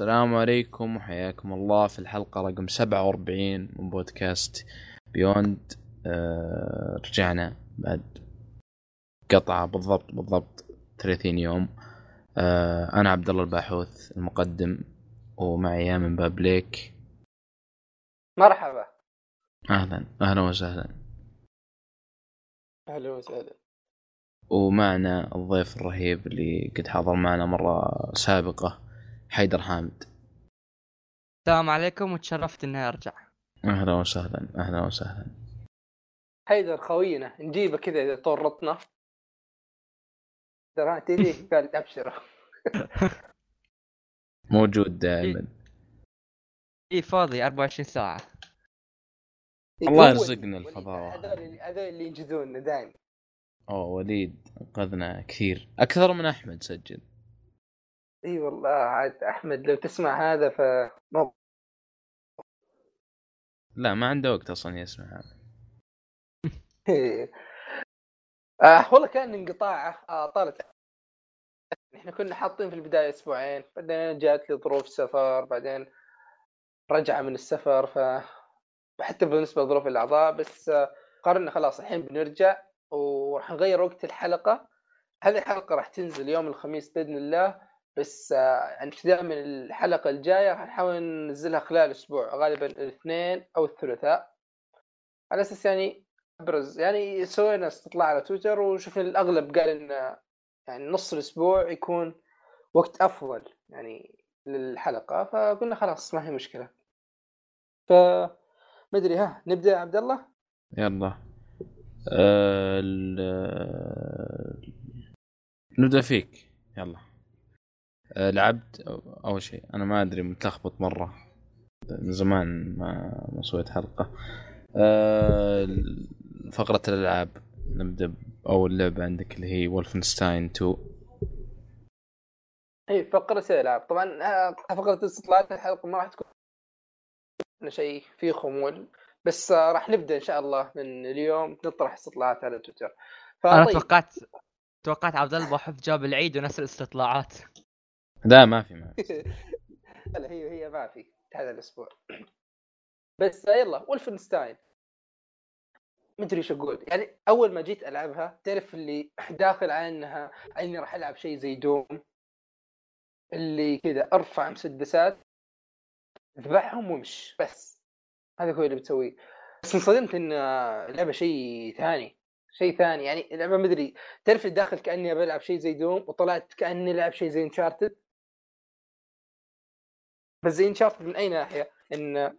السلام عليكم وحياكم الله في الحلقة رقم 47 من بودكاست بيوند آه رجعنا بعد قطعة بالضبط بالضبط 30 يوم. آه أنا عبد الله الباحوث المقدم ومعي من باب ليك. مرحبا. أهلا. أهلا وسهلا. أهلا وسهلا. ومعنا الضيف الرهيب اللي قد حضر معنا مرة سابقة. حيدر حامد. السلام عليكم وتشرفت إني أرجع. أهلا وسهلا أهلا وسهلا. حيدر خوينا نجيبه كذا إذا طرطنا ترى تجي قال ابشر موجود دائما. اي فاضي 24 ساعة. الله يرزقنا الفضاوة هذول هذول اللي ينجدون دائما. أوه وليد انقذنا كثير. أكثر من أحمد سجل. إي والله عاد أحمد لو تسمع هذا ف لا ما عنده وقت أصلا يسمع هذا. آه والله كان انقطاع آه طالت. إحنا كنا حاطين في البداية أسبوعين بعدين جات لي ظروف سفر بعدين رجعه من السفر ف حتى بالنسبة لظروف الأعضاء بس قررنا خلاص الحين بنرجع وراح نغير وقت الحلقة. هذه الحلقة راح تنزل يوم الخميس بإذن الله. بس ابتداء من الحلقة الجاية راح نحاول ننزلها خلال أسبوع غالبا الاثنين أو الثلاثاء. على أساس يعني أبرز يعني سوينا استطلاع على تويتر وشفنا الأغلب قال إن يعني نص الأسبوع يكون وقت أفضل يعني للحلقة فقلنا خلاص ما هي مشكلة. ف ما أدري ها نبدأ عبد الله؟ يلا. أه نبدأ فيك. يلا. لعبت أول شيء أنا ما أدري متلخبط مرة. من زمان ما ما سويت حلقة. أه فقرة الألعاب. نبدأ بأول لعبة عندك اللي هي wolfenstein 2 إي فقرة الألعاب. طبعا فقرة الاستطلاعات الحلقة ما راح تكون شيء فيه خمول. بس راح نبدأ إن شاء الله من اليوم نطرح استطلاعات على تويتر. أنا توقعت توقعت عبد الله بحث جاب العيد ونفس الاستطلاعات. لا ما في ما لا هي هي ما في هذا الأسبوع. بس يلا ولفنستاين مدري إيش أقول. يعني أول ما جيت ألعبها تعرف اللي داخل على إنها إني راح ألعب شيء زي دوم اللي كذا أرفع مسدسات أذبحهم وامش بس. هذا هو اللي بتسويه. بس انصدمت إن اللعبه شيء ثاني شيء ثاني. يعني اللعبه مدري تعرف داخل كأني بلعب شيء زي Doom وطلعت كأني لعب شيء زي Uncharted بس زي Uncharted من أي ناحية؟ إن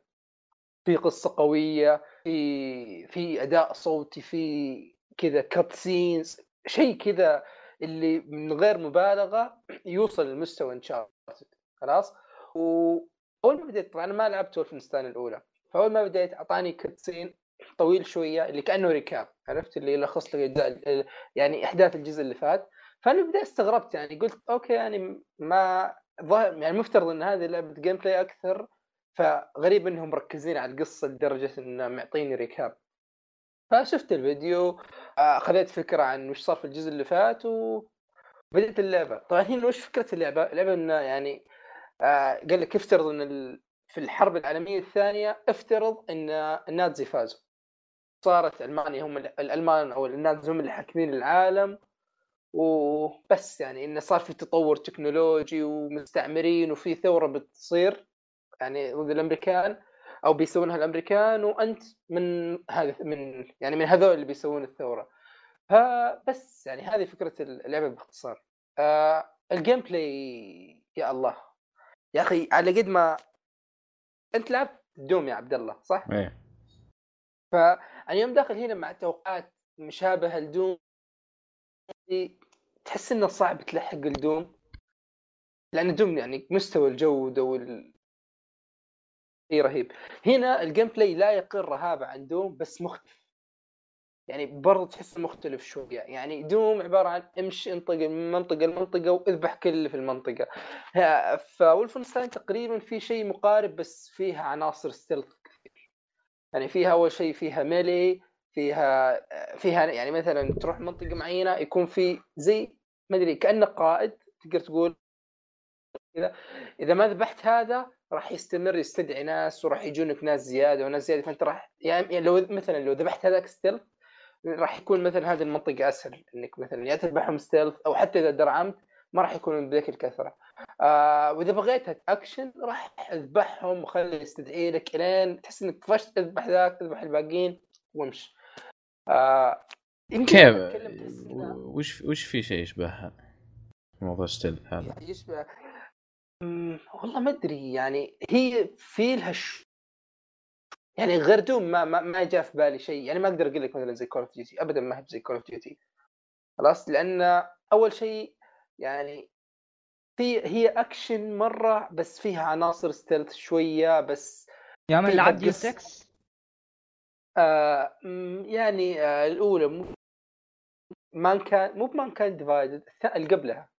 في قصة قوية في في أداء صوتي في كذا cut scenes شيء كذا اللي من غير مبالغة يوصل لمستوى Uncharted خلاص؟ وأول ما بديت طبعا ما لعبت Wolfenstein الأولى. فأول ما بديت أعطاني cutscene طويل شوية اللي كأنه recap عرفت؟ اللي يلخص لك يعني أحداث الجزء اللي فات. فأنا بديت استغربت يعني قلت okay يعني ما يعني مفترض إن هذه لعبة gameplay أكثر فغريب إنهم مركزين على القصة لدرجة انه معطيني recap. فشفت الفيديو خذيت فكرة عن وش صار في الجزء اللي فات وبديت اللعبة. طبعا هنا وش فكرة اللعبة؟ اللعبة إنه يعني قال لك افترض إن في الحرب العالمية الثانية افترض إن النازي فازوا. صارت ألمانيا هم الألمان أو النازي هم اللي حاكمين العالم. وبس يعني إنه صار في تطور تكنولوجي ومستعمرين وفي ثورة بتصير يعني ضد الأمريكان أو بيسوونها الأمريكان وأنت من هذا من يعني من هذول اللي بيسوون الثورة. فبس يعني هذه فكرة اللعبة باختصار. آه ال gameplay يا الله. يا أخي على قد ما أنت لعبت Doom يا عبد الله صح؟ إيه. فانا يوم داخل هنا مع توقعات مشابهة ل Doom تحس إنه صعب تلحق ال Doom؟ لأن Doom يعني مستوى الجوده وال إي رهيب. هنا ال gameplay لا يقل رهابه عن Doom بس مختلف. يعني برضه تحس مختلف شوية. يعني Doom عبارة عن امشي انطق من منطقه لمنطقه واذبح كل اللي في المنطقة. ف Wolfenstein تقريبا في شيء مقارب بس فيها عناصر stealth كثير. يعني فيها أول شيء فيها melee فيها فيها يعني مثلا تروح منطقة معينة يكون في زي ما أدري كانك قائد تقدر تقول كذا. إذا ما ذبحت هذا راح يستمر يستدعي ناس وراح يجونك ناس زيادة وناس زيادة. فأنت راح يعني لو مثلا لو ذبحت هذاك stealth راح يكون مثلا هذه المنطقة أسهل إنك مثلا يا تذبحهم stealth أو حتى إذا درعمت ما راح يكونون بذيك الكثرة. آه وإذا بغيتها اكشن راح أذبحهم وخلي يستدعي لك إلين تحس إنك طفشت اذبح ذاك اذبح الباقيين وامشي. آه يمكن كيف؟ وش وش في شيء يشبهها؟ موضوع stealth هذا. يشبه والله ما أدري يعني هي في لها ش... يعني غير Doom ما ما, ما جاء في بالي شيء. يعني ما أقدر أقول لك مثلا زي Call of Duty ابدا ما هي زي Call of Duty خلاص؟ لأن أول شيء يعني في هي اكشن مرة بس فيها عناصر stealth شوية بس يا من لعب Deus Ex- 6 آه يعني آه الأولى مو Mankind مو ب Mankind Divided اللي قبلها.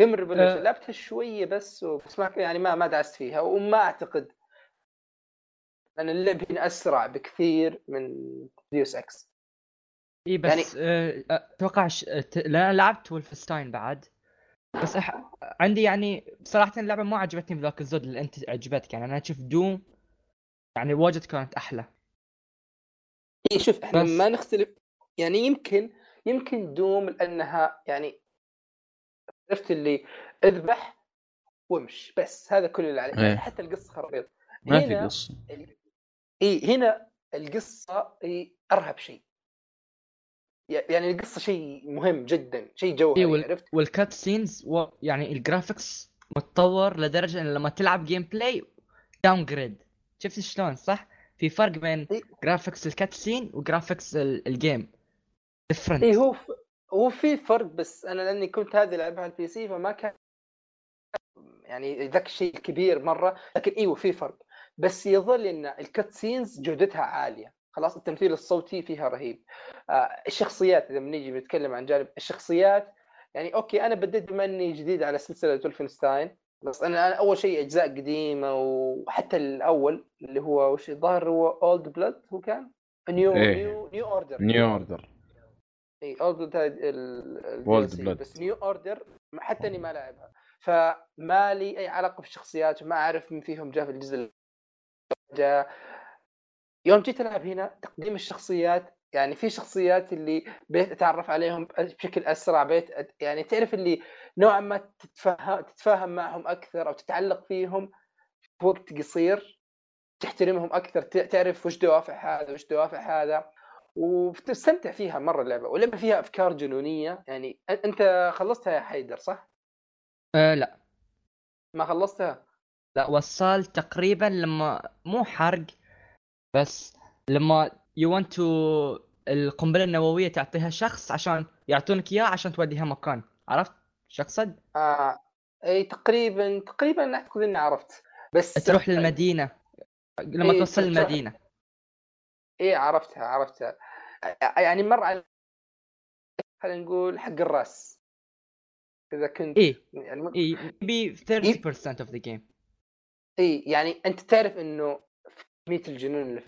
Human Revolution آه. لعبتها شوية بس بس ما يعني ما ما دعست فيها وما أعتقد لأن اللعب هنا أسرع بكثير من Deus Ex إي بس يعني... أتوقع لأن أنا لعبت Wolfenstein بعد بس أح... عندي يعني بصراحه اللعبة ما عجبتني بذاك الزود اللي أنت عجبتك يعني أنا أشوف دوم يعني واجد كانت أحلى. شوف إحنا بس- ما نختلف. يعني يمكن يمكن دوم لأنها يعني عرفت اللي اذبح وامش. بس هذا كل اللي عليه إيه. حتى القصة خرابيط. ما في قصة. إي هنا القصة هي أرهب شيء. يعني القصة شيء مهم جدا شيء جوهري إي وال... عرفت؟ وال cut scenes و... يعني ال graphics متطور لدرجة إن لما تلعب gameplay downgrade شفت شلون صح؟ في فرق بين. graphics ال cut scene و graphics ال... ال game different اي هو. هو في فرق بس أنا لأني كنت هذه لعبها على ال PC فما كان يعني ذاك الشيء الكبير مرة لكن أيوه في فرق. بس يظل إن ال cut scenes جودتها عالية. خلاص التمثيل الصوتي فيها رهيب. آه الشخصيات إذا بنيجي بنتكلم عن جانب الشخصيات يعني okay أنا بديت بما إني جديد على سلسلة Wolfenstein بس أنا أول شيء أجزاء قديمة وحتى الأول اللي هو وش الظاهر هو Old Blood هو كان New. New New Order New Order اي Old DLC، Blood. بس New Order حتى إني ما لعبها فما لي أي علاقة بالشخصيات وما أعرف من فيهم جاء في الجزء جاء يوم جيت ألعب هنا تقديم الشخصيات يعني في شخصيات اللي بقيت اتعرف عليهم بشكل أسرع بقيت أت- يعني تعرف اللي نوعا ما تتفهم تتفاهم معهم أكثر أو تتعلق فيهم في وقت قصير تحترمهم أكثر تعرف وش دوافع هذا وش دوافع هذا وتستمتع فيها مرة اللعبة واللعبه فيها أفكار جنونية يعني أنت خلصتها يا حيدر صح؟ آه لا ما خلصتها؟ لا وصلت تقريبا لما مو حرق بس لما you want to القنبلة النووية تعطيها شخص عشان يعطونك اياه عشان توديها مكان. عرفت؟ شو اقصد؟ آه إي تقريبا تقريبا أعتقد إني عرفت. بس تروح للمدينة. لما إيه، توصل المدينة. إي عرفتها عرفتها. يعني مر على خلينا نقول حق الرأس. إذا كنت إيه يعني م- إيه maybe 30% of the game. إي يعني أنت تعرف إنه كميه الجنون اللي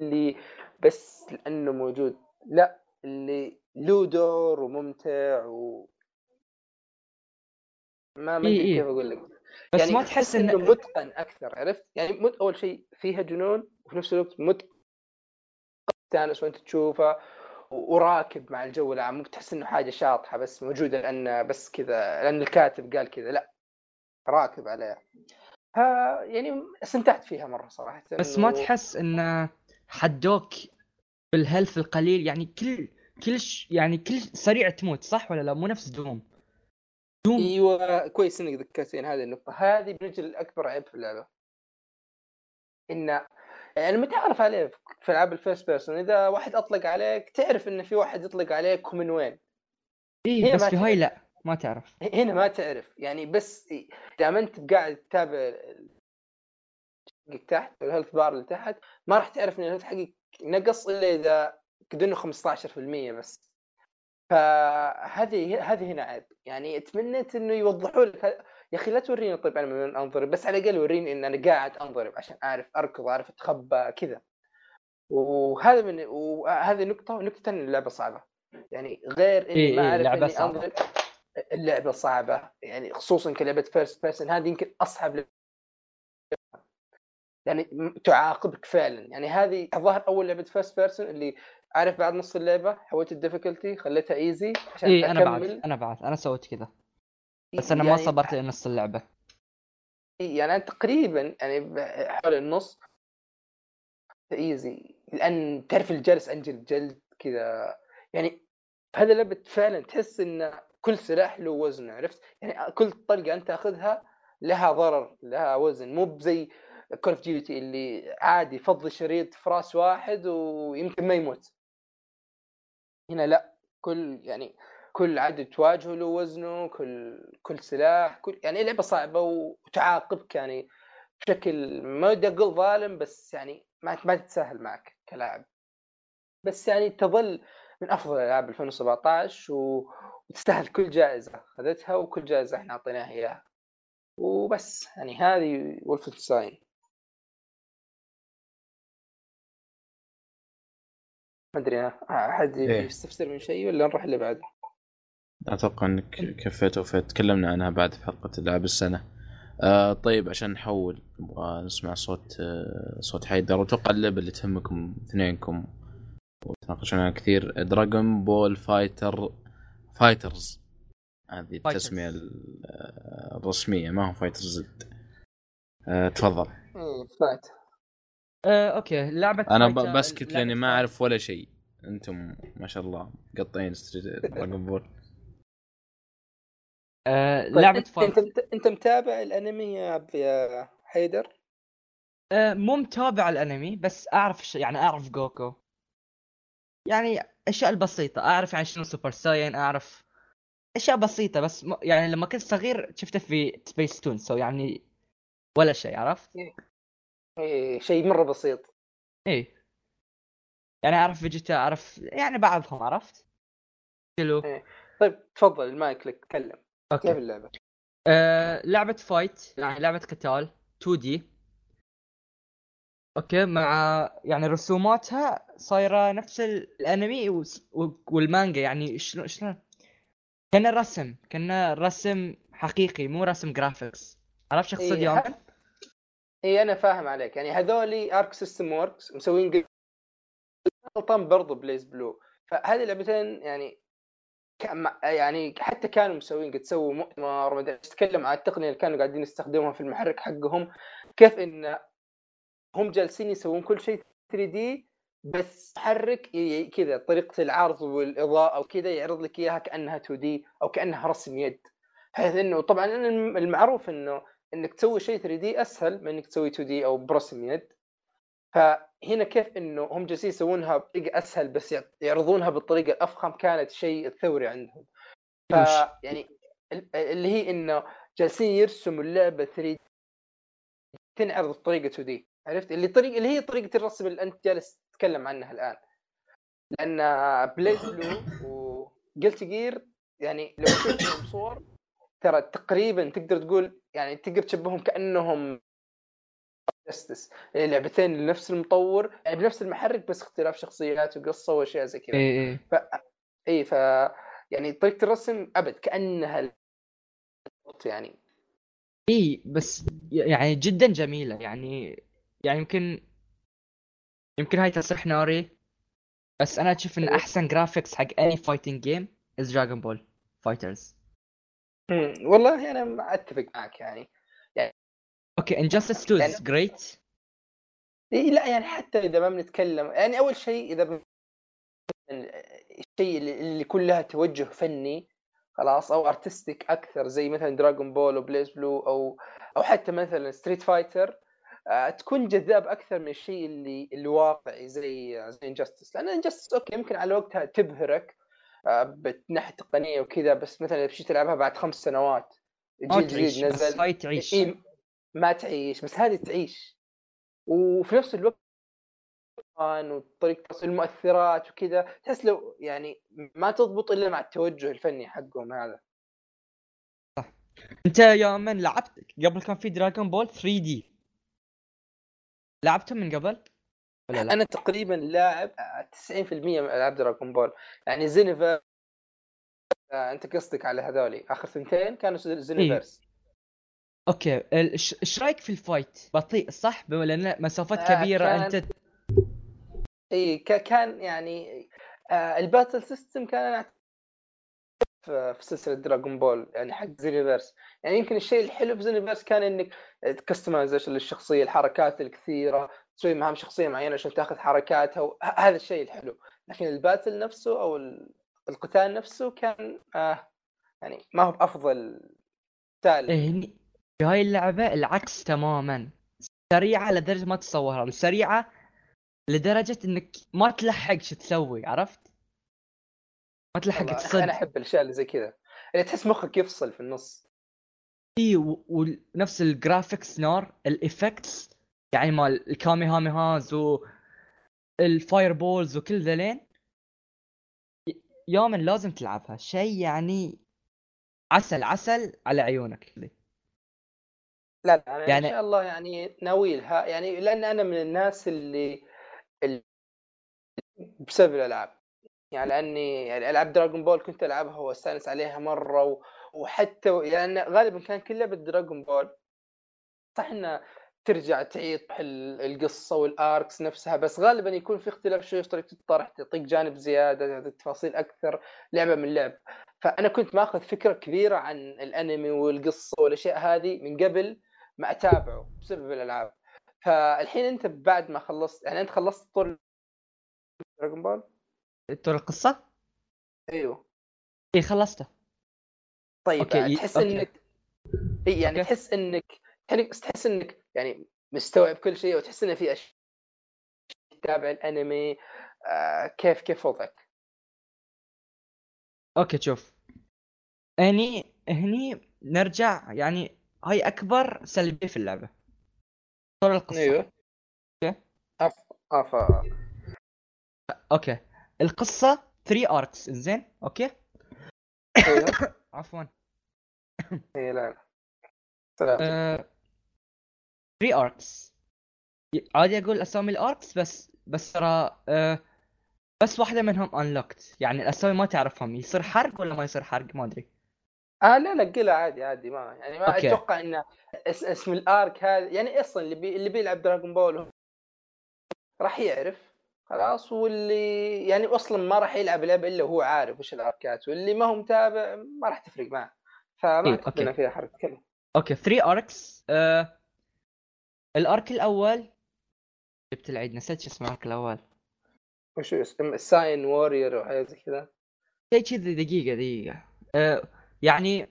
اللي بس لأنه موجود. لا اللي له دور وممتع و ما ما إيه إيه. كيف أقول لك. بس يعني ما تحس إنه إن متقن أكثر عرفت؟ يعني مت أول شيء فيها جنون وفي نفس الوقت متقن. تستانس وانت تشوفه وراكب مع الجو العام مو بتحس إنه حاجة شاطحة بس موجودة لأن بس كذا لأن الكاتب قال كذا. لا راكب عليها ها يعني استمتعت فيها مرة صراحة. بس ما تحس ان حدوك بالهيلث القليل يعني كل كل. يعني كل سريع تموت صح ولا لا؟ مو نفس دوم. دوم. إيوه كويس إنك ذكرتين هذه النقطة. هذه بنجي لاكبر عيب في اللعبة. إن يعني متعرف عليه في ألعاب ال first person إذا واحد أطلق عليك تعرف إن في واحد يطلق عليك ومن وين. هنا بس في هاي لا ما تعرف. هنا ما تعرف. يعني بس دام أنت قاعد تتابع تحت ال health bar اللي تحت. ما راح تعرف إن ال health حقك نقص إلا إذا قد انه 15% بس. فهذه هذه هنا عيب. يعني تمنيت إنه يوضحوا لك. يا أخي لا توريني طيب أنا من انضرب بس على الأقل وريني إن أنا قاعد انضرب عشان أعرف أركض أعرف أتخبى كذا. وهذا من وهذه نقطة ونقطه ثانية اللعبة صعبة. يعني غير إني إيه ما إيه، أعرف لعبة إني صعبة. انضرب اللعبة صعبة. يعني خصوصا كلعبة first person هذه يمكن أصعب يعني تعاقبك فعلا. يعني هذه الظاهر أول لعبة first person اللي عارف بعد نص اللعبة حولت ال difficulty خليتها easy عشان إيه أنا بعد أنا بعد أنا سويت كذا. بس أنا يعني ما صبرت لنص اللعبة. يعني أنا تقريبا يعني حول النص. easy لأن تعرف جالس أنجلد جلد كذا. يعني هذا لعبه فعلا تحس إن كل سلاح له وزن عرفت؟ يعني كل طلقة أنت تاخذها لها ضرر لها وزن. مو بزي Call of Duty اللي عادي فضي شريط في راس واحد ويمكن ما يموت. هنا لا كل يعني كل عدد تواجهه له وزنه كل كل سلاح كل يعني لعبة صعبة وتعاقبك يعني بشكل ما ودي أقول ظالم بس يعني ما ما تتساهل معك كلاعب. بس يعني تظل من أفضل ألعاب 2017 و... وتستاهل كل جائزة أخذتها وكل جائزة إحنا أعطيناها إياها. وبس يعني هذه ولفنشتاين ما أدري أحد إيه. يستفسر من شيء ولا نروح اللي بعده؟ أتوقع إنك كفيت وفيت. تكلمنا عنها بعد في حلقة العاب السنة. آه طيب عشان نحول نبغى نسمع صوت آه صوت حيدر. واتوقع اللعبة اللي تهمكم اثنينكم وتناقشون عنها كثير Dragon Ball Fighter FighterZ هذه التسمية آه، الرسمية ما هو Fighter Z آه تفضل. fight آه، okay لعبة أنا بسكت لاني ما أعرف ولا شيء. أنتم ما شاء الله مقطعين Dragon Ball آه، طيب، لعبة fight. انت انت متابع الأنمي يا حيدر؟ آه، مو متابع الأنمي بس أعرف يعني أعرف جوكو. يعني أشياء البسيطة أعرف يعني شنو Super Saiyan أعرف أشياء بسيطة بس م... يعني لما كنت صغير شفته في سبيس تون سو يعني ولا شيء عرفت؟ إيه شيء مرة بسيط إيه يعني أعرف فيجيتا أعرف يعني بعضهم عرفت؟ حلو إيه. طيب تفضل المايك لك تكلم okay كيف اللعبة؟ آه لعبة fight يعني لعبة قتال 2D okay مع يعني رسوماتها صايرة نفس الأنمي والمانجا يعني شلون شلون كان رسم كان رسم حقيقي مو رسم graphics عرفت شو اقصد يوم؟ إي أنا فاهم عليك. يعني هذولي Arc System Works مسوين Guilty Gear برضو BlazBlue فهذه اللعبتين يعني يعني حتى كانوا مسوين قد سووا مؤتمر ما تكلم عن التقنية اللي كانوا قاعدين يستخدموها في المحرك حقهم كيف إن هم جالسين يسوون كل شيء 3D بس تحرك كذا طريقة العرض والإضاءة وكذا يعرض لك إياها كأنها 2D أو كأنها رسم يد. بحيث إنه طبعا المعروف إنه إنك تسوي شيء 3 دي أسهل من إنك تسوي 2 دي أو برسم يد. فهنا كيف إنه هم جالسين يسوونها بطريقة أسهل بس يعرضونها بالطريقة الافخم كانت شيء ثوري عندهم. ف يعني اللي هي إنه جالسين يرسموا اللعبة 3 تنعرض بطريقة 2 دي عرفت؟ اللي طريقه اللي هي طريقة الرسم اللي أنت جالس تتكلم عنها الآن. لأن BlazBlue و Guilty Gear يعني لو شفت صور ترى تقريبا تقدر تقول يعني تقدر تشبههم كأنهم جستس يعني لعبتين لنفس المطور يعني بنفس المحرك بس اختلاف شخصيات وقصة وأشياء زي كذا. اي اي ف... اي ف يعني طريقة الرسم أبد كأنها يعني. إي بس يعني جدا جميلة. يعني يعني يمكن يمكن هاي تصح ناري. بس أنا أشوف إن أحسن graphics حق any fighting game is Dragon Ball FighterZ والله أنا أتفق معك يعني. يعني okay Injustice 2 is great لا يعني حتى إذا ما بنتكلم يعني أول شيء إذا الشيء اللي كلها توجه فني خلاص أو artistic أكثر زي مثلا Dragon Ball و BlazBlue أو أو حتى مثلا Street Fighter آه، تكون جذاب أكثر من الشيء اللي اللي واقعي زي زي Injustice لأن Injustice okay يمكن على وقتها تبهرك آه، من ناحيه تقنية وكذا بس مثلا إذا بشيت تلعبها بعد خمس سنوات جيل جديد نزل هاي تعيش. إيه ما تعيش بس هذه تعيش. وفي نفس الوقت وطريقة المؤثرات وكذا تحس لو يعني ما تضبط إلا مع التوجه الفني حقهم هذا. صح. أنت يا من لعبت قبل كان في Dragon Ball 3D لعبته من قبل؟ ولا لا؟ أنا تقريبا لاعب 90% من ألعاب دراجون بول يعني زينيفر آه أنت قصدك على هذولي آخر ثنتين كانوا Xenoverse إيه. okay إيش رأيك في ال fight؟ بطيء صح؟ لأن مسافات آه كبيرة كان... أنت إي كان يعني آه ال battle system كان في سلسلة Dragon Ball يعني حق Xenoverse يعني يمكن الشيء الحلو في Xenoverse كان إنك customization للشخصية الحركات الكثيرة تسوي معهم شخصية معينة عشان تاخذ حركاتها هذا الشيء الحلو. لكن ال battle نفسه أو القتال نفسه كان آه يعني ما هو بأفضل قتال. إيه في هاي اللعبة العكس تماما. سريعة لدرجة ما تتصورها سريعة لدرجة إنك ما تلحق شو تسوي عرفت؟ ما تلحق تصد. أنا أحب الأشياء اللي زي كذا. اللي تحس مخك يفصل في النص. اي ونفس ال graphics نار ال effects يعني مال الكاميهاميها ز و ال fireballs وكل ذلين يوما لازم تلعبها. شيء يعني عسل عسل على عيونك. لا لا أنا يعني إن شاء الله يعني ناوي لها. يعني لأن أنا من الناس اللي, اللي بسبب الألعاب. يعني لأني يعني ألعاب دراغون بول كنت ألعبها وأستأنس عليها مرة و... وحتى يعني غالبا كان كل لعبة دراغون بول صح انها ترجع تعيد القصة وال arcs نفسها بس غالبا يكون في اختلاف شوي في طريقه الطرح تعطيك جانب زيادة تعطيك تفاصيل أكثر لعبة من لعب فأنا كنت ماخذ فكرة كبيرة عن الأنمي والقصة والأشياء هذه من قبل ما اتابعه بسبب الألعاب فالحين أنت بعد ما خلصت يعني أنت خلصت طول دراغون بول طول القصة؟ أيوه اي خلصته طيب أوكي. تحس أوكي. إنك إي يعني أوكي. تحس إنك تحس إنك يعني مستوعب كل شيء وتحس إنه في أشياء تتابع الأنمي آه كيف كيف وضعك؟ أوكي شوف. اني هني نرجع يعني هاي أكبر سلبية في اللعبة. طول القصة. أيوه. أوكي. أف... أف... أوكي. القصة 3 arcs زين أوكي. أيوه. عفوا. اي لا 3 arcs عادي أقول أسامي ال arcs بس بس ترى أه بس واحدة منهم unlocked يعني الأسامي ما تعرفهم. يصير حرق ولا ما يصير حرق؟ ما أدري. آه لا لا قلها عادي عادي ما يعني ما أوكي. أتوقع إن اسم ال arc هذا يعني أصلا اللي بي اللي بيلعب دراغون بول راح يعرف. خلاص واللي يعني أصلا ما راح يلعب لعبة إلا وهو عارف وش الأركات. واللي ما هو متابع ما راح تفرق معه. فما إيه أوكي. فيها حركه كلمه أوكي 3 arcs آه... ال arc الأول. جبت العيد نسيت شو اسمه ال arc الأول. وش اسمه ال Saiyan warrior أو حاجة زي كذا. شيء كذا دقيقة دقيقة. آه... يعني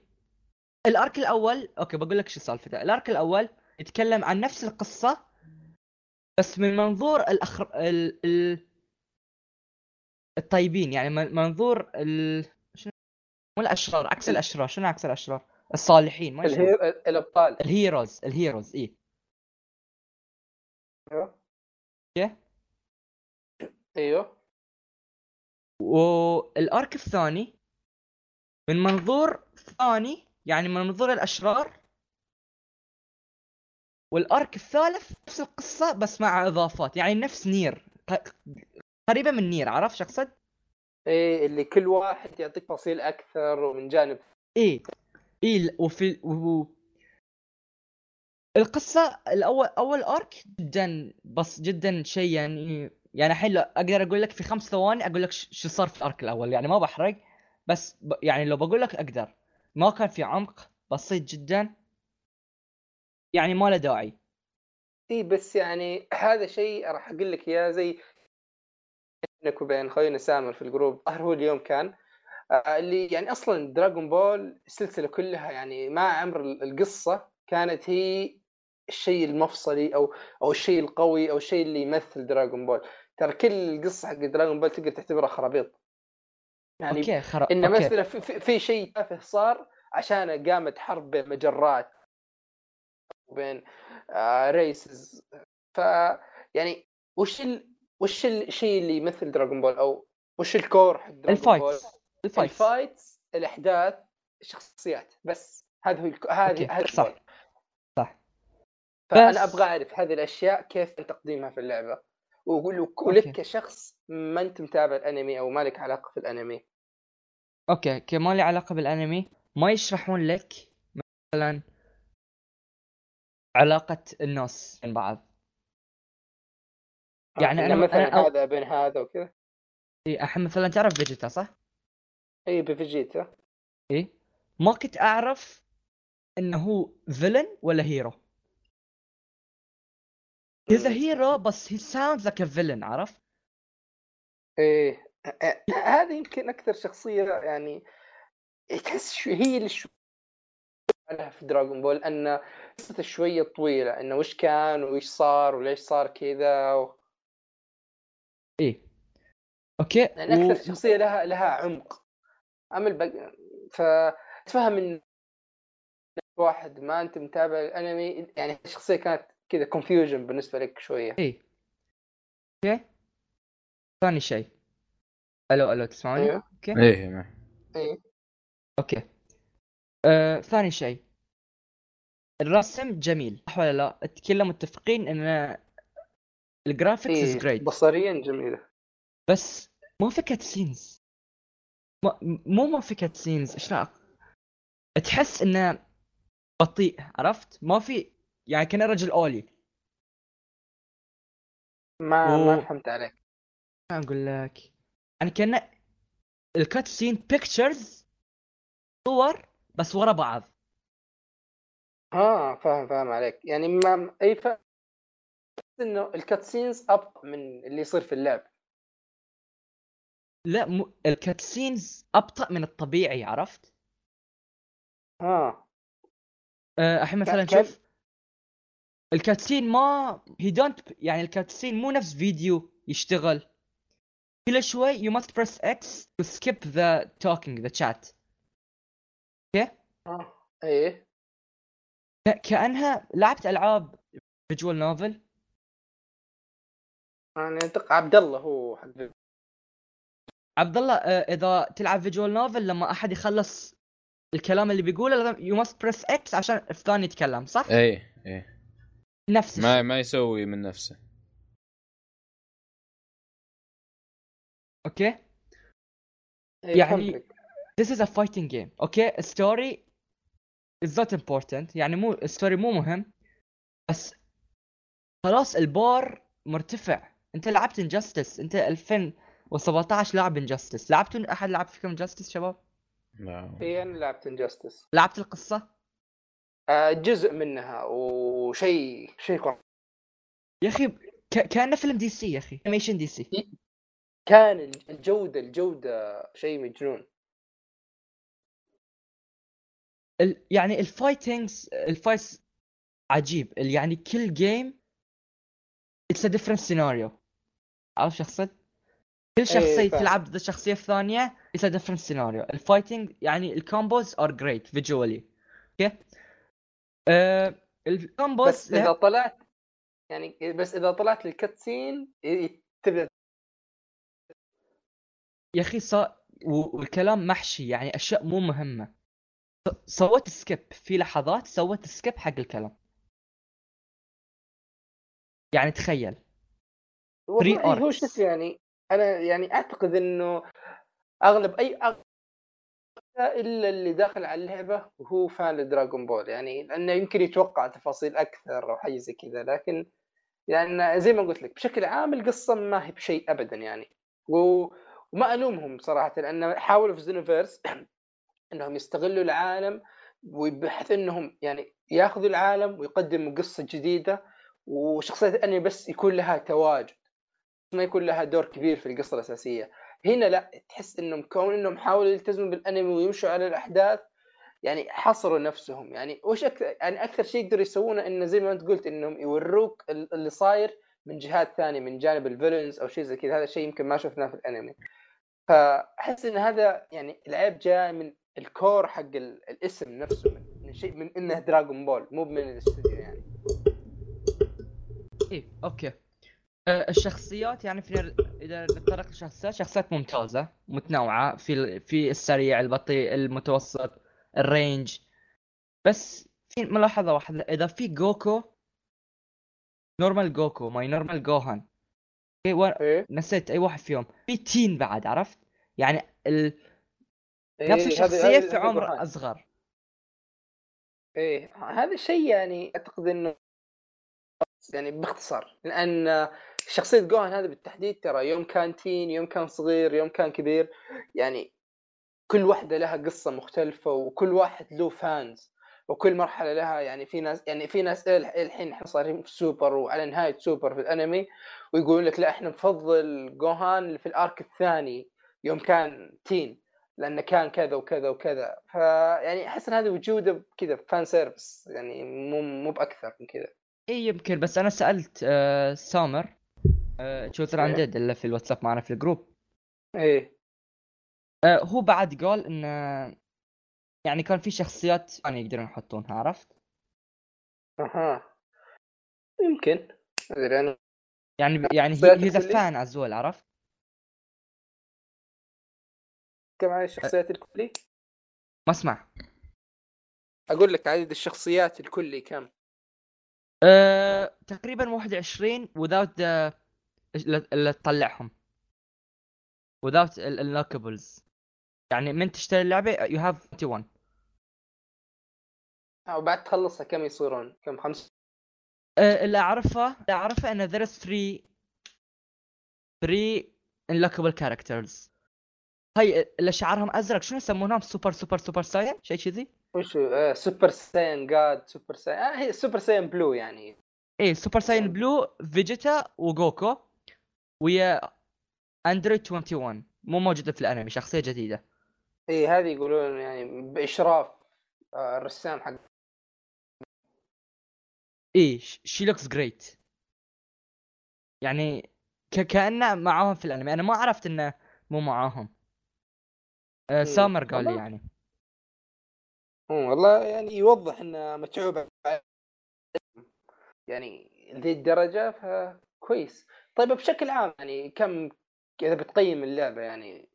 ال arc الأول أوكي بقول لك شو سالفته ال arc الأول يتكلم عن نفس القصة بس من منظور الأخر... ال... ال... الطيبين. يعني من منظور ال... شنو؟ مو الأشرار عكس الأشرار. شنو عكس الأشرار؟ الصالحين ما الهي... الأبطال. ال heroes ال heroes اي أيوه yeah. أيوه وال arc الثاني من منظور ثاني يعني من منظور الأشرار وال arc الثالث نفس القصة بس مع إضافات يعني نفس نير قريبة من نير عرفت شو أقصد؟ إيه اللي كل واحد يعطيك تفاصيل أكثر ومن جانب إيه إيه وفي و... القصة الأول أول arc جدا بس جدا شيء يعني يعني الحين أقدر أقول لك في خمس ثواني أقول لك شو صار في ال arc الأول يعني ما بحرق بس ب... يعني لو بقول لك أقدر. ما كان في عمق بسيط جدا يعني ما له داعي. إي بس يعني هذا شيء راح أقول لك إياه زي بينك وبين خوينا سامر في ال group. ظهر هو اليوم كان آه، اللي يعني أصلا دراغون بول السلسلة كلها يعني مع عمر القصة كانت هي الشيء المفصلي أو أو الشيء القوي أو الشيء اللي يمثل دراغون بول ترى كل القصة حق دراغون بول تقدر تعتبرها خرابيط. يعني أوكي خرا... إن مثلا في, في, في شيء تافه صار عشان قامت حرب بين مجرات وبين آه races ف يعني وش ال... وش الشيء اللي يمثل دراغون بول أو وش ال core حق دراغون بول؟ ال fights. ال fights الأحداث الشخصيات. بس هذا هو هذه هذه صح. فأنا. أبغى أعرف هذه الأشياء كيف تقديمها في اللعبة. ولك كشخص ما أنت متابع الأنمي أو مالك علاقة في الأنمي. أوكي كي ما لي علاقة بالأنمي. ما يشرحون لك مثلا علاقة الناس بين بعض. يعني أنا مثلا أنا هذا بين هذا وكذا. إي الحين مثلا تعرف فيجيتا صح؟ إي بفيجيتا إي. ما كنت أعرف إنه هو villain ولا hero he's hero بس هي sounds like villain عرفت؟ إيه هذه يمكن أكثر شخصية يعني تحس هي اللي شو لها في دراغون بول أن قصته شوية طويلة انه وش كان وش صار وليش صار كذا و... إيه. أوكي. يعني أكثر و... شخصية لها لها عمق. أما البق... فتفهم إن واحد ما أنت متابع الأنمي يعني الشخصيه كانت كذا confusion بالنسبة لك شوية. إيه. أوكي. ثاني شيء. ألو ألو تسمعوني؟ أيوه أوكي. إيه إيه. أوكي. آه، ثاني شيء. الرسم جميل. صح ولا لا؟ كلنا متفقين إن ال graphics is great بصريا جميلة. بس مو في cut scenes مو ما في scenes إيش تحس إنه بطيء عرفت؟ ما في يعني كان رجل أولي. ما و... ما فهمت عليك. أقول لك. يعني كأن ال cut scene pictures صور بس ورا بعض. آه فاهم فاهم عليك. يعني ما أي ف إنه ال cut scenes ابطا من اللي يصير في اللعب. لا م... ال cut scenes أبطأ من الطبيعي عرفت؟ آه, آه الحين مثلا شوف ال cutscene ما هي don't يعني ال cutscene مو نفس فيديو يشتغل. كل شوي you must press X to skip the talking the chat okay؟ آه إيه. كأنها لعبت ألعاب فيجوال نوفل يعني أتوقع عبد الله هو حق عبد الله آه، إذا تلعب visual novel لما أحد يخلص الكلام اللي بيقوله لازم you must press X عشان الثاني يتكلم صح؟ إيه إيه. نفس ما ما يسوي من نفسه. okay? إيه، يعني this is a fighting game. okay? story is not important. يعني مو ال story مو مهم. بس خلاص البار مرتفع. أنت لعبت Injustice أنت 2017 لاعب Injustice لعبتوا أحد لعب فيكم Injustice شباب؟ لا. اي أنا لعبت Injustice لعبت القصة؟ آه جزء منها وشيء شيء يا أخي ك... كأنه فيلم DC يا أخي animation DC. كان الجوده الجودة شيء مجنون. ال... يعني ال fightings ال fights عجيب. يعني كل game it's a different scenario عارف شخصية؟ كل شخصية أيه تلعب ضد الشخصية الثانية it's a different scenario ال fighting يعني ال combos are great visually okay آه ال combos بس إذا طلعت يعني بس إذا طلعت لل cutscene تبدأ. يا أخي صا... والكلام محشي يعني أشياء مو مهمة. سويت skip. في لحظات سويت skip حق الكلام. يعني تخيل. هو شو يعني أنا يعني أعتقد إنه أغلب اي إلا اللي داخل على اللعبة وهو فان لدراغون بول يعني لأنه يمكن يتوقع تفاصيل أكثر أو حاجة زي كذا لكن يعني زي ما قلت لك بشكل عام القصة ما هي بشيء ابدا يعني. و... وما ألومهم صراحة لأن حاولوا في زينوفيرس إنهم يستغلوا العالم وبحيث إنهم يعني ياخذوا العالم ويقدموا قصة جديدة وشخصية الأنمي بس يكون لها تواجد ما يكون لها دور كبير في القصة الأساسية. هنا لا تحس إنهم كون إنهم حاولوا يلتزموا بالأنمي ويمشوا على الأحداث يعني حصروا نفسهم. يعني وش أكثر يعني أكثر شيء يقدروا يسوونه إنه زي ما أنت قلت إنهم يوروك اللي صاير من جهات ثانية من جانب ال villains أو شيء زي كذا. هذا شيء يمكن ما شفناه في الأنمي. فأحس إن هذا يعني العيب جاء من ال core حق الاسم نفسه من شيء من إنه Dragon Ball مو من الاستوديو يعني. إيه okay. الشخصيات يعني في إذا نتطرق للشخصيات شخصيات ممتازة متنوعة في في السريع البطيء المتوسط ال range. بس في ملاحظة واحدة إذا في جوكو normal جوكو ماي normal جوهان إيه؟ نسيت أي واحد فيهم في teen بعد عرفت؟ يعني ال... إيه نفس الشخصية في عمر أصغر. إيه هذا الشيء يعني أعتقد إنه يعني باختصار لأن شخصية جوهان هذا بالتحديد ترى يوم كان teen يوم كان صغير يوم كان كبير يعني كل واحدة لها قصة مختلفة وكل واحد له fans وكل مرحلة لها يعني في ناس يعني في ناس الحين إحنا صارين في سوبر وعلى نهاية سوبر في الأنمي ويقولون لك لا إحنا نفضل جوهان في ال arc الثاني يوم كان teen لأنه كان كذا وكذا وكذا. فيعني أحس إن هذه وجوده كذا fan service يعني مو مو بأكثر من كذا. اي يمكن بس أنا سألت آه سامر آه تشوتر اندد اللي في الواتساب معنا في ال group إيه آه هو بعد قال انه يعني كان في شخصيات ثانية يقدرون يحطونها عرفت؟ أها يمكن أدري أنا يعني يعني هي the fan as well عرفت؟ كم عدد الشخصيات الكلي؟ ما أسمع أقول لك عدد الشخصيات الكلي كم؟ أه... تقريبا 21 without the... اللي تطلعهم. without ال unlockables يعني من تشتري اللعبة you have 21 وبعد تخلصها كم يصيرون؟ كم؟ خمس؟ أه اللي اعرفه اللي أعرفه إن there is 3 3 unlockable characters. هاي اللي شعرهم أزرق شنو يسمونهم؟ سوبر سوبر سوبر ساين شيء كذي؟ وش آه Super Saiyan God Super Saiyan. آه هي Super Saiyan Blue يعني. إيه Super Saiyan Blue فيجيتا وجوكو ويا Android 21 مو موجودة في الأنمي شخصية جديدة. إيه هذه يقولون يعني بإشراف آه الرسام حق. إيه she looks great يعني ك... كأنه معاهم في الأنمي. أنا ما عرفت إنه مو معاهم. آه سامر قال لي يعني. والله يعني يوضح إنه متعوب يعني ذي الدرجة فكويس. طيب بشكل عام يعني كم إذا بتقيم اللعبة يعني؟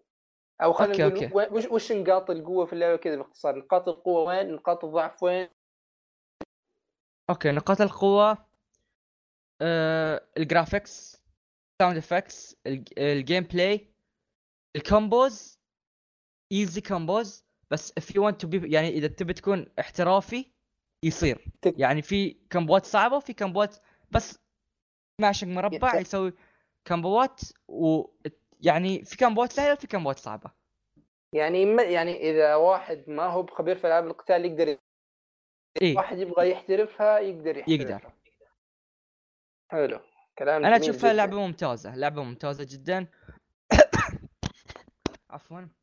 أو خلينا نقول وش, وش نقاط القوة في اللعبة كذا باختصار؟ نقاط القوة وين نقاط الضعف وين؟ أوكي نقاط القوة آه ال graphics sound effects ال gameplay ال combos easy combos بس if you want to be يعني إذا تبي تكون احترافي يصير. يعني في كمبوات صعبة وفي كمبوات بس ماشق مربع يسوي كمبوات و يعني في كمبوات سهلة وفي كمبوات صعبة. يعني ما يعني إذا واحد ما هو بخبير في ألعاب القتال يقدر إيه؟ واحد يبغى يحترفها يقدر يحترفها. يقدر. حلو. كلام أنا أشوفها لعبة ممتازة لعبة ممتازة جدا. عفوا.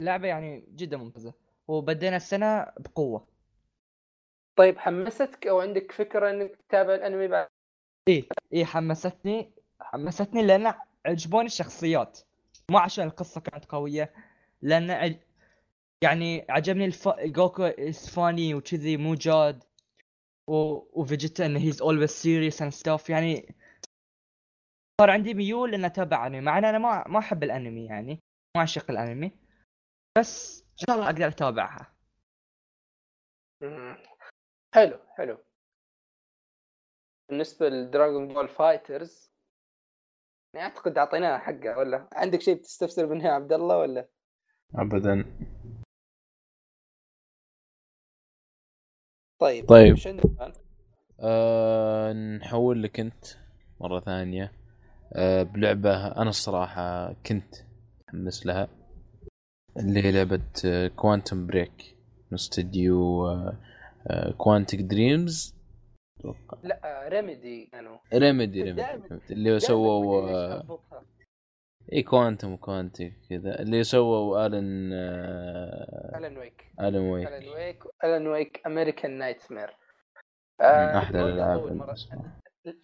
لعبة يعني جدا ممتازة وبدينا السنة بقوة. طيب حمستك أو عندك فكرة إنك تتابع الأنمي بعد؟ إيه إيه حمستني حمستني لأن عجبوني الشخصيات. مو عشان القصة كانت قوية لأن يعني عجبني الف... جوكو is funny وكذي مو جاد و... وفيجيتا انه he's always serious and stuff يعني صار عندي ميول ان أتابع أنمي مع إن أنا ما ما أحب الأنمي يعني ما أعشق الأنمي. بس إن شاء الله أقدر أتابعها. حلو حلو. بالنسبة لدراغون بول فايترز يعني أعتقد اعطيناها حقها ولا؟ عندك شيء تستفسر منها عبد الله ولا؟ ابدا. طيب طيب. آه نحول لك أنت مرة ثانية. آه بلعبة أنا الصراحة كنت متحمس لها. اللي هي لعبة كوانتم بريك من استديو كوانتك دريمز أتوقع. لا ريميدي كانوا. ريميدي ريميدي اللي سووا اي كوانتم وكوانتي كذا. اللي سووا الن الن ويك الن ويك الن ويك الن ويك American Nightmare من أحلى الألعاب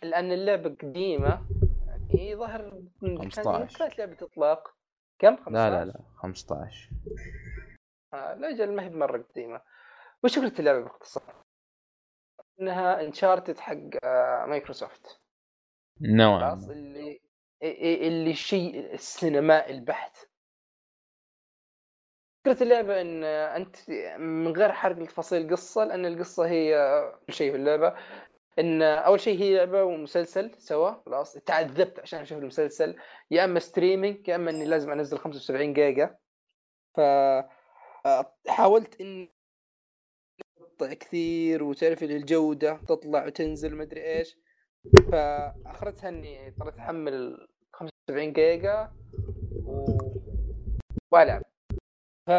لأن اللعبة قديمة يعني ظهر 15 كانت لعبة إطلاق. كم؟ 15 لا لا لا 15 آه لا أجل ما هي مره قديمة. وش فكره اللعبة باختصار؟ إنها انشارتد حق آه، مايكروسوفت. نوعا اللي اللي شيء السينمائي البحت. فكرة اللعبة إن أنت من غير حرق تفاصيل القصة لأن القصة هي كل شيء في اللعبة. إن أول شيء هي لعبة ومسلسل سوا خلاص. تعذبت عشان أشوف المسلسل. يا إما streaming يا إما إني لازم أنزل 75 جيجا. ف آه، حاولت إني كثير وتعرف الجودة تطلع وتنزل مدري إيش. فأخرتها إني اضطريت أحمل 75 جيجا و... وألعب. ف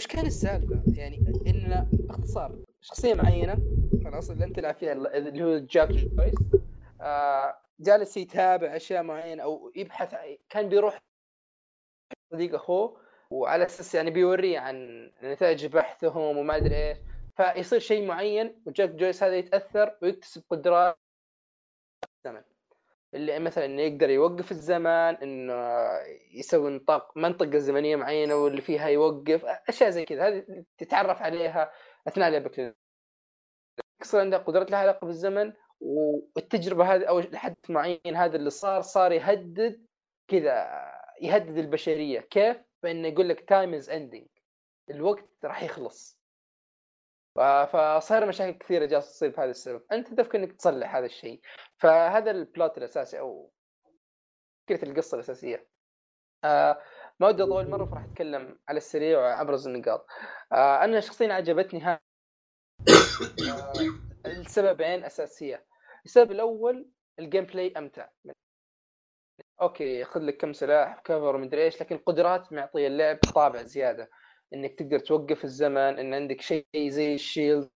إيش كان السالفة؟ يعني إن باختصار شخصية معينة. خلاص اللي أنت تلعب فيها اللي هو جاك جويس آه جالس يتابع أشياء معينة أو يبحث كان بيروح صديق اخوه وعلى أساس يعني بيوريه عن نتائج بحثهم وما أدري إيش. فيصير شيء معين وجاك جويس هذا يتأثر ويكتسب قدرات الزمن اللي مثلا إنه يقدر يوقف الزمان إنه يسوي نطاق منطقة زمنية معينة واللي فيها يوقف أشياء زي كذا. هذه تتعرف عليها أثناء لعبك يصير عنده قدرات لها علاقة بالزمن والتجربة هذه أو لحد معين هذا اللي صار صار يهدد كذا يهدد البشرية. كيف؟ بأنه يقول لك time is ending الوقت راح يخلص. فصار مشاكل كثيرة جالسة تصير بهذا السبب. أنت هدفك إنك تصلح هذا الشيء. فهذا ال plot الأساسي أو فكرة القصة الأساسية. آه ما ودي أطول مرة فراح أتكلم على السريع وابرز النقاط آه أنا شخصيا عجبتني ها آه السببين أساسية. السبب الأول ال gameplay أمتع. أوكي ياخذ لك كم سلاح cover ومدري إيش لكن القدرات معطية اللعب طابع زيادة. إنك تقدر توقف الزمن إن عندك شيء زي ال shield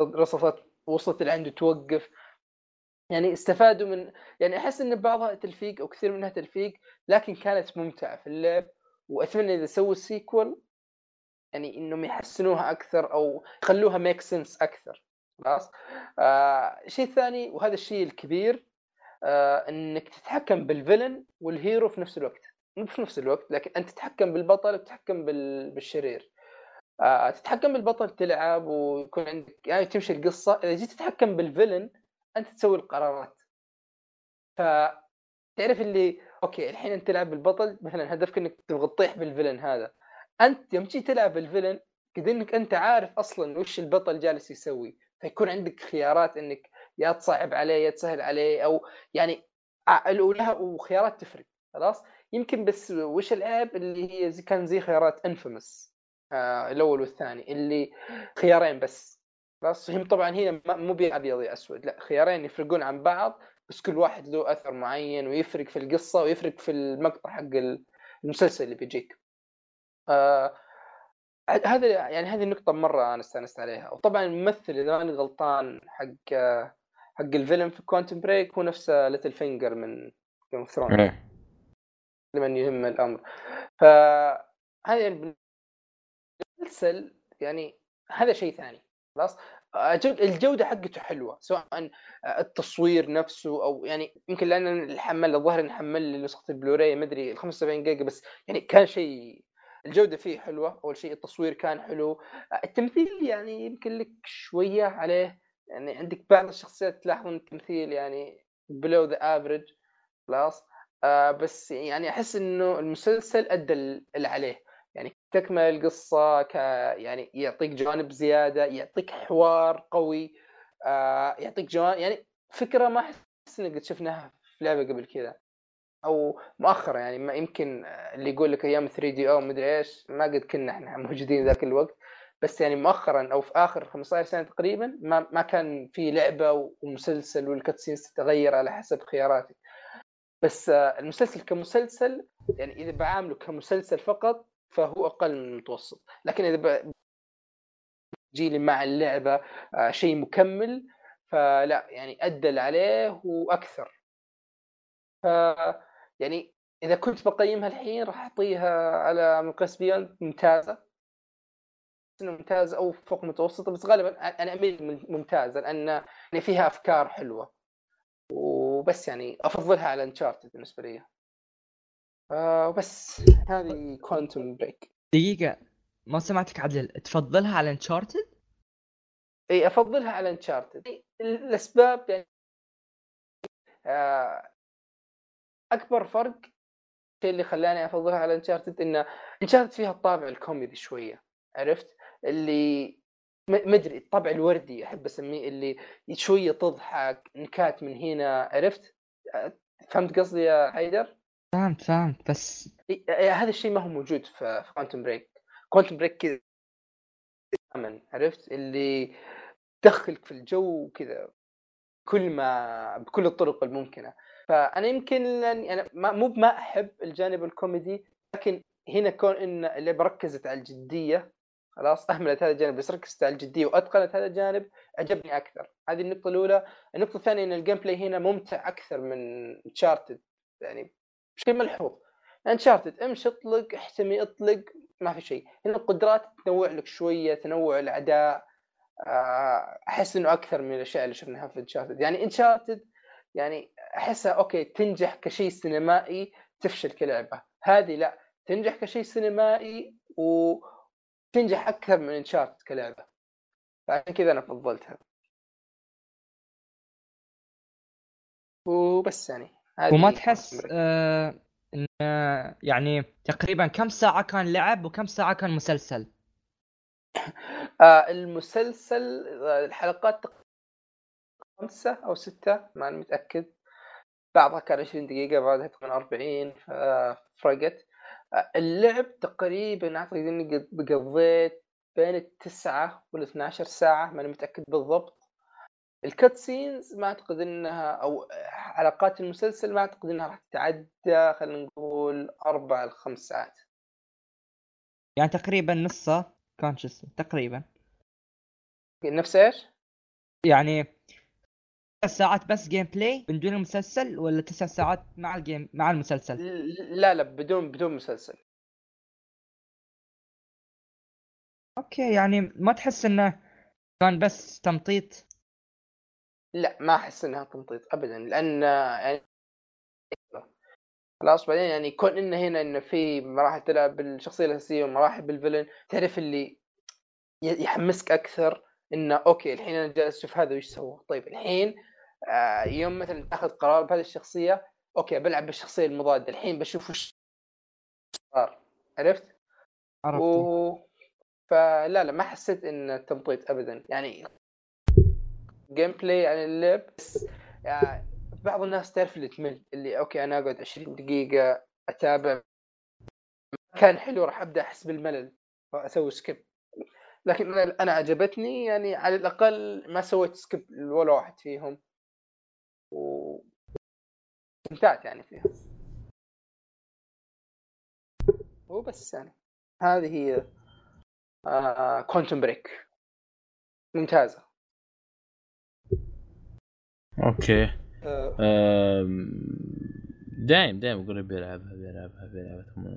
رصفت وصلت لعنده توقف. يعني استفادوا من يعني أحس إن بعضها تلفيق أو كثير منها تلفيق لكن كانت ممتعة في اللعب. وأتمنى إذا سووا ال sequel يعني إنهم يحسنوها أكثر أو يخلوها make sense أكثر. خلاص؟ آه الشيء الثاني وهذا الشيء الكبير آه إنك تتحكم بال villain وال hero في نفس الوقت. مو في نفس الوقت لكن أنت تتحكم بالبطل وتتحكم بالشرير. آه تتحكم بالبطل تلعب ويكون عندك يعني تمشي القصة. إذا جيت تتحكم بال villain أنت تسوي القرارات. ف تعرف اللي أوكي الحين أنت تلعب بالبطل مثلا هدفك إنك تبغى تطيح بال villain هذا. أنت يوم تجي تلعب بالفيلن قد إنك أنت عارف أصلا وش البطل جالس يسوي. فيكون عندك خيارات إنك يا تصعب عليه يا تسهل عليه أو يعني الأولى وخيارات تفرق خلاص؟ يمكن بس وش العيب اللي هي كان زي خيارات انفيمس آه الأول والثاني اللي خيارين بس. بس هم طبعا هنا مو ابيض يا اسود لا خيارين يفرقون عن بعض بس كل واحد له أثر معين ويفرق في القصة ويفرق في المقطع حق المسلسل اللي بيجيك. آه هذا يعني هذه النقطة مرة أنا استأنست عليها، وطبعا الممثل إذا ماني غلطان حق حق ال villain في كوانتم بريك هو نفسه ليتل فينجر من جيم اوف ثرونز. لمن يهم الأمر. فهذا يعني المسلسل يعني هذا شيء ثاني. خلاص؟ الجودة حقته حلوة سواء التصوير نفسه أو يعني يمكن لأن الحمل الظاهر نحمل نسخة البلوراي ما أدري ال 75 جيجا بس يعني كان شيء الجودة فيه حلوة أول شيء التصوير كان حلو. التمثيل يعني يمكن لك شوية عليه يعني عندك بعض الشخصيات تلاحظون التمثيل يعني below the average خلاص؟ آه بس يعني أحس إنه المسلسل أدى اللي عليه. تكمل القصة ك يعني يعطيك جوانب زيادة يعطيك حوار قوي آه يعطيك جوانب يعني فكرة ما أحس ان قد شفناها في لعبة قبل كذا. أو مؤخرا يعني ما يمكن اللي يقول لك أيام 3 دي أو مدري إيش ما قد كنا إحنا موجودين ذاك الوقت. بس يعني مؤخرا أو في آخر 15 سنة تقريبا ما ما كان في لعبة ومسلسل والكاتسينز تتغير على حسب خياراتك بس المسلسل كمسلسل يعني إذا بعامله كمسلسل فقط فهو أقل من المتوسط. لكن إذا جيلي مع اللعبة آه، شيء مكمل فلا يعني ادى عليه وأكثر. ف يعني إذا كنت بقيمها الحين راح أعطيها على مقياس beyond ممتازة. ممتازة أو فوق متوسطة بس غالبا أنا أميل ممتازة لأن يعني فيها أفكار حلوة. وبس يعني أفضلها على انشارتد بالنسبة لي. آه وبس. هذه كوانتم بريك دقيقة. ما سمعتك عدل. تفضلها على انشارتد إي أفضلها على انشارتد الأسباب يعني آه أكبر فرق الشيء اللي خلاني أفضلها على انشارتد إن انشارتد فيها الطابع الكوميدي شوية عرفت؟ اللي ما أدري الطبع الوردي أحب أسميه اللي شوية تضحك نكات من هنا عرفت؟ فهمت قصدي يا حيدر؟ فهمت فهمت بس هذا الشيء ما هو موجود في Quantum Break Quantum Break كذا عرفت؟ اللي تدخلك في الجو كذا كل ما بكل الطرق الممكنة. فأنا يمكن أنا مو ما أحب الجانب الكوميدي لكن هنا كون إن اللي بركزت على الجدية خلاص أهملت هذا الجانب بس ركزت على الجدية وأتقنت هذا الجانب عجبني أكثر. هذه النقطة الأولى. النقطة الثانية إن ال gameplay هنا ممتع أكثر من Uncharted يعني شيء ملحوظ. Uncharted امشي اطلق احتمي اطلق ما في شيء. هنا القدرات تنوع لك شوية تنوع الاعداء آه، أحس إنه أكثر من الأشياء اللي شفناها في Uncharted يعني Uncharted يعني أحسها okay تنجح كشيء سينمائي تفشل كلعبة. هذه لا تنجح كشيء سينمائي وتنجح أكثر من Uncharted كلعبة. فعشان كذا أنا فضلتها. وبس يعني. وما تحس آه إن يعني تقريبا كم ساعة كان لعب وكم ساعة كان مسلسل؟ آه المسلسل الحلقات خمسة أو ستة ما أنا متأكد. بعضها كان 20 دقيقة بعضها تقريبا 40 فرقت. آه اللعب تقريبا أعتقد إني قضيت بين التسعة وال 12 ساعة ما أنا متأكد بالضبط. ال cutscenes ما أعتقد إنها أو حلقات المسلسل ما أعتقد إنها راح تتعدى خلينا نقول أربع لخمس ساعات يعني تقريبا نصها cutscenes تقريبا نفس إيش؟ يعني تسع ساعات بس gameplay بدون المسلسل ولا تسع ساعات مع ال game مع المسلسل؟ لا لا بدون بدون مسلسل okay يعني ما تحس إنه كان بس تمطيط لا ما أحس إنها تمطيط ابدا لأن يعني خلاص بعدين يعني كون انه هنا انه في مراحل تلعب بالشخصية الأساسية ومراحل بال villain تعرف اللي يحمسك أكثر انه okay الحين أنا جالس أشوف هذا وش سوى. طيب الحين آه يوم مثلا تاخذ قرار بهذه الشخصية okay بلعب بالشخصية المضادة الحين بشوف وش صار. عرفت؟ عرفت. و... فلا لا ما حسيت إن تمطيط ابدا. يعني gameplay عن اللعب بس يعني بعض الناس تعرف اللي تمل اللي okay أنا أقعد 20 دقيقة أتابع. كان حلو راح أبدأ أحس بالملل أسوي skip لكن أنا عجبتني يعني على الأقل ما سويت skip ولا واحد فيهم. و استمتعت يعني فيها وبس يعني. هذه هي Quantum آه Break ممتازة. okay أه... دايم دايم أقول بيلعبها بيلعبها بيلعبها. ثم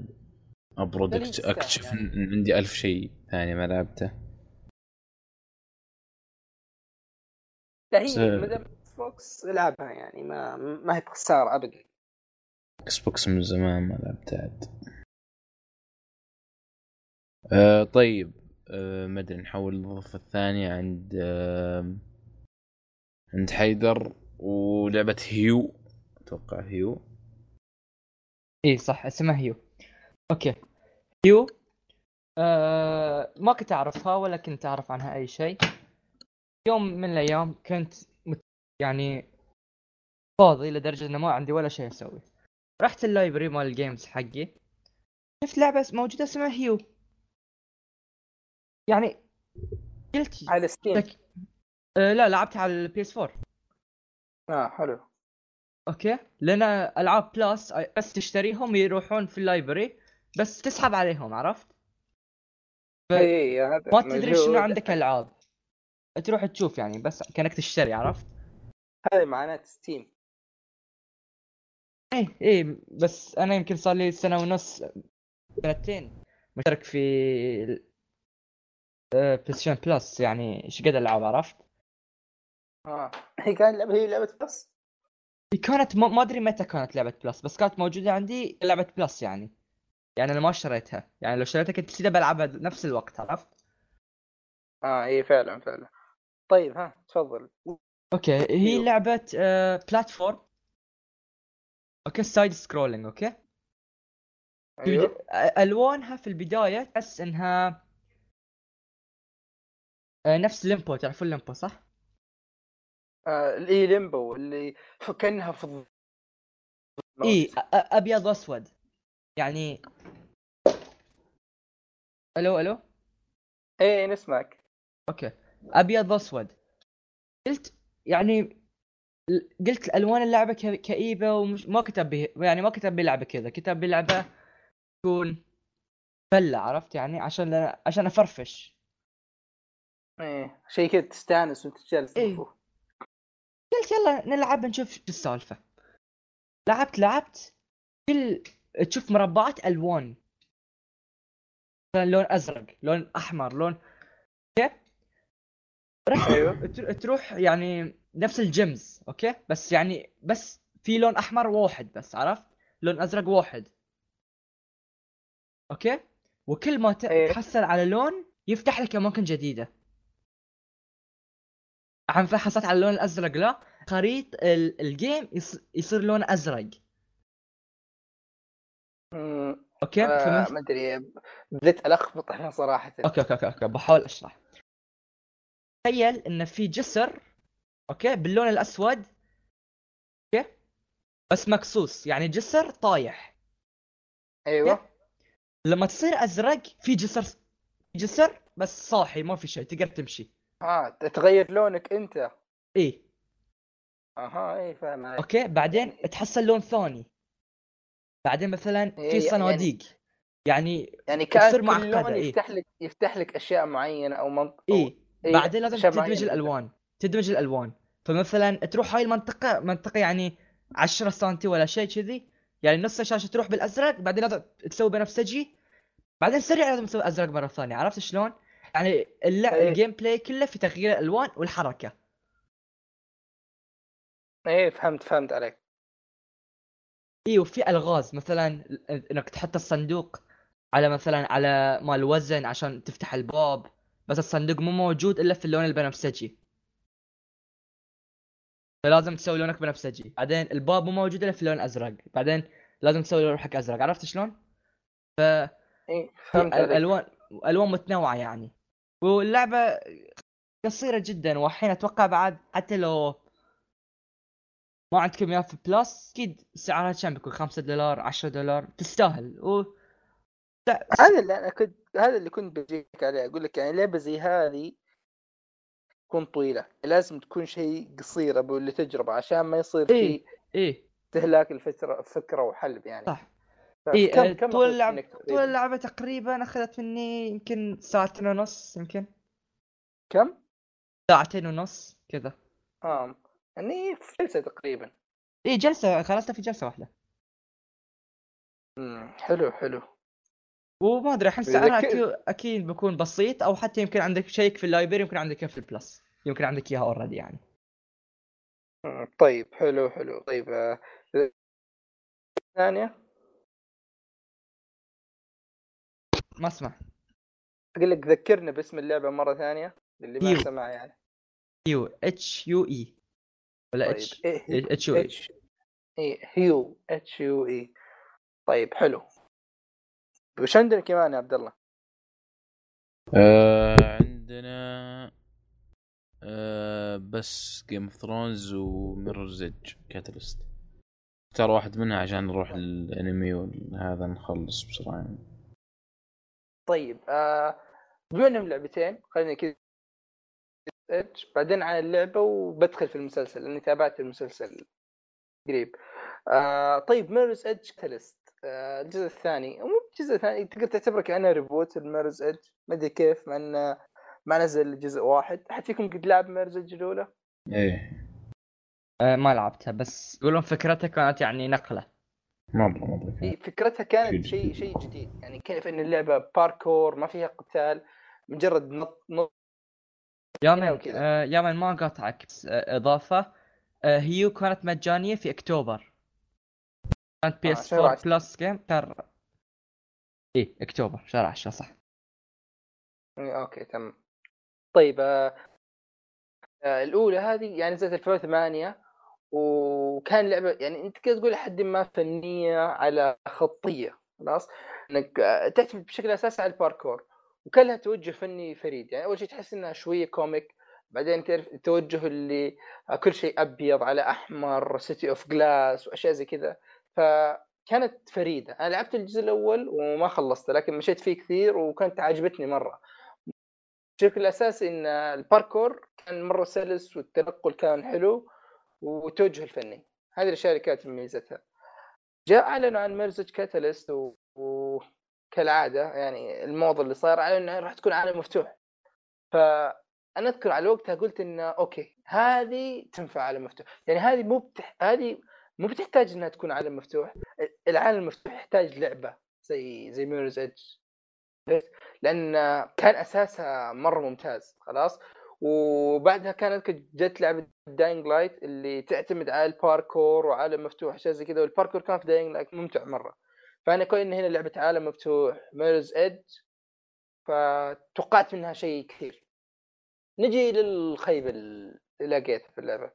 أبرد أكتشف يعني. إن عندي ألف شيء ثاني ما لعبته. لا هي ما دام Xbox العبها يعني ما ما هي بخسارة ابدا. Xbox من زمان ما لعبت عاد. أه طيب. أه ما أدري نحول الضفه الثانية عند أه عند حيدر ولعبة Hue. أتوقع Hue. إي صح اسمها Hue. okay. Hue. آه ما كنت أعرفها ولا كنت أعرف عنها أي شيء. يوم من الأيام كنت مت... يعني فاضي لدرجة إنه ما عندي ولا شيء أسوي. رحت ال library مال ال games حقي. شفت لعبة موجودة اسمها Hue. يعني قلت على Steam أه لا لعبتها على ال PS 4 آه حلو okay لأن ألعاب Plus بس تشتريهم يروحون في ال library بس تسحب عليهم عرفت؟ ف... اي هذا ما تدري شنو عندك ألعاب تروح تشوف يعني بس كأنك تشتري عرفت؟ هذه معناته Steam إيه إيه بس أنا يمكن صار لي سنة ونص سنتين مشترك في PlayStation Plus يعني إيش قد ألعاب عرفت؟ آه. هي كانت لعبه هي لعبة Plus؟ هي كانت ما أدري متى كانت لعبة Plus بس كانت موجودة عندي لعبة Plus يعني. يعني أنا ما اشتريتها. يعني لو اشتريتها كنت كذا بلعبها نفس الوقت عرفت؟ آه اي فعلا فعلا. طيب ها تفضل. okay. هي أيوه. لعبة آه platform okay side scrolling okay. أيوه. ألوانها في البداية تحس إنها آه نفس Limbo تعرفون Limbo صح؟ آه اي Limbo اللي كأنها في إي أبيض وأسود. يعني ألو ألو؟ إيه نسمعك. okay. أبيض وأسود. قلت يعني قلت ألوان اللعبة كئيبة ومش ما كنت أبي يعني ما كنت أبي لعبة كذا. كنت أبي لعبة تكون فله عرفت؟ يعني عشان عشان أفرفش. إيه شيء كذا تستأنس وانت جالس إيه. قلت يلا نلعب نشوف شو السالفة. لعبت لعبت كل تشوف مربعات ألوان. لون أزرق لون أحمر لون أيوه. تروح يعني نفس ال games okay؟ بس يعني بس في لون أحمر واحد بس عرفت؟ لون أزرق واحد. okay؟ وكل ما إيه. تحصل على لون يفتح لك أماكن جديدة. عم حصلت على اللون الأزرق لا. خريط ال game يصير لون أزرق. okay؟ آه ما أدري. بديت ألخبط الحين صراحة. okay okay okay بحاول أشرح. تخيل إن في جسر okay؟ باللون الأسود. okay؟ بس مقصوص يعني جسر طايح. أيوه. okay؟ لما تصير أزرق في جسر جسر بس صاحي ما في شيء تقدر تمشي. آه تغير لونك أنت. إيه. أها إيه فاهم عليك. أوكي بعدين تحصل لون ثاني. بعدين مثلا في إيه صناديق يعني يعني, يعني كأن كل لون إيه؟ يفتح لك يفتح لك أشياء معينة أو منطقه إيه. إيه بعدين لازم تدمج الألوان. تدمج الألوان. فمثلا تروح هاي المنطقة منطقة يعني 10 سم ولا شيء كذي. يعني نص الشاشة تروح بالأزرق بعدين لازم تسوي بنفسجي. بعدين سريع لازم تسوي أزرق مرة ثانية. عرفت شلون؟ يعني اللعب إيه. ال gameplay كله في تغيير الألوان والحركة. إيه فهمت فهمت عليك. اي وفي ألغاز مثلا إنك تحط الصندوق على مثلا على مال وزن عشان تفتح الباب بس الصندوق مو موجود إلا في اللون البنفسجي. فلازم تسوي لونك بنفسجي. بعدين الباب مو موجود إلا في اللون الأزرق. بعدين لازم تسوي لونك أزرق. عرفت شلون؟ ف إيه فهمت ألوان ألوان متنوعة يعني. واللعبة قصيرة جدا والحين أتوقع بعد حتى لو ما عندكم اياه في بلس أكيد سعرها كم بيكون 5 دولار 10 دولار تستاهل و هذا اللي أنا كنت هذا اللي كنت بجيك عليه أقول لك يعني لعبة زي هذه تكون طويلة لازم تكون شيء قصير أبو اللي تجربه عشان ما يصير في إيه؟ إيه؟ استهلاك الفكرة فكرة وحلب يعني صح إيه كم آه، كم طول اللعبه طول اللعبة تقريبا أخذت مني يمكن ساعتين ونص يمكن. كم؟ ساعتين ونص كذا. آه يعني في جلسة تقريبا. اي جلسة خلصتها في جلسة واحدة. امم حلو حلو. وما أدري أحس سعرها أكيد أكيد بيكون بسيط أو حتى يمكن عندك check في ال library يمكن عندك في ال Plus. يمكن عندك إياها already يعني. طيب حلو حلو. طيب آه، ما أسمع. أقول لك ذكرنا باسم اللعبة مرة ثانية اللي ما سمع يعني. يو اتش يو اي ولا. اتش اتش يو اي اي هيو اتش يو اي طيب حلو. وش عندنا كمان يا عبد الله؟ آه عندنا آه بس Game of Thrones و Mirror's Edge Catalyst اختار واحد منها عشان نروح الانمي وهذا نخلص بسرعة. يعني. طيب آه بما انهم لعبتين خلينا كذا بعدين عن اللعبة وبدخل في المسلسل لأني تابعت المسلسل قريب. آه طيب Mirror's Edge Catalyst آه الجزء الثاني. مو الجزء الثاني تقدر تعتبره كأنه reboot ل Mirror's Edge ما أدري كيف مع إنه ما نزل جزء واحد. أحد فيكم قد لعب Mirror's Edge الأولى؟ إيه. آه ما لعبتها بس يقولون فكرتها كانت يعني نقلة. مره مره إيه فكرتها كانت شيء شيء جديد. يعني كيف إن اللعبة باركور ما فيها قتال مجرد نط نط يا من آه يا من ما قاطعك بس آه إضافة. آه Hue كانت مجانية في أكتوبر. كانت PS 4 Plus game كان اي أكتوبر. شهر 10 صح. إيه okay تمام. طيب آه آه الأولى هذه يعني نزلت 2008 وكان لعبة يعني أنت كذا تقول لحد ما فنية على خطية خلاص؟ إنك آه، تعتمد بشكل أساسي على الباركور وكان لها توجه فني فريد. يعني أول شيء تحس إنها شوية comic بعدين تعرف التوجه اللي كل شيء أبيض على أحمر City of Glass وأشياء زي كذا. ف كانت فريدة. أنا لعبت الجزء الأول وما خلصته لكن مشيت فيه كثير وكانت عجبتني مرة. بشكل الاساسي إن الباركور كان مرة سلس والتنقل كان حلو. والتوجه الفني. هذه كانت مميزتها. جاء اعلنوا عن Mirror's Edge Catalyst وكالعادة يعني الموضة اللي صاير اعلنوا إنها راح تكون عالم مفتوح. فأنا أذكر على وقتها قلت انه okay هذه تنفع عالم مفتوح. يعني هذه مو بتح... هذه مو بتحتاج إنها تكون عالم مفتوح. العالم المفتوح يحتاج لعبة زي زي Mirror's Edge لأن كان أساسها مرة ممتاز. خلاص؟ وبعدها كانت جت لعبة Dying Light اللي تعتمد على الباركور وعالم مفتوح شيء زي كذا والباركور كان في Dying Light ممتع مرة. فأنا كون ان هنا لعبة عالم مفتوح Mirror's Edge فتوقعت منها شيء كثير. نجي للخيبه اللي لقيتها في اللعبة.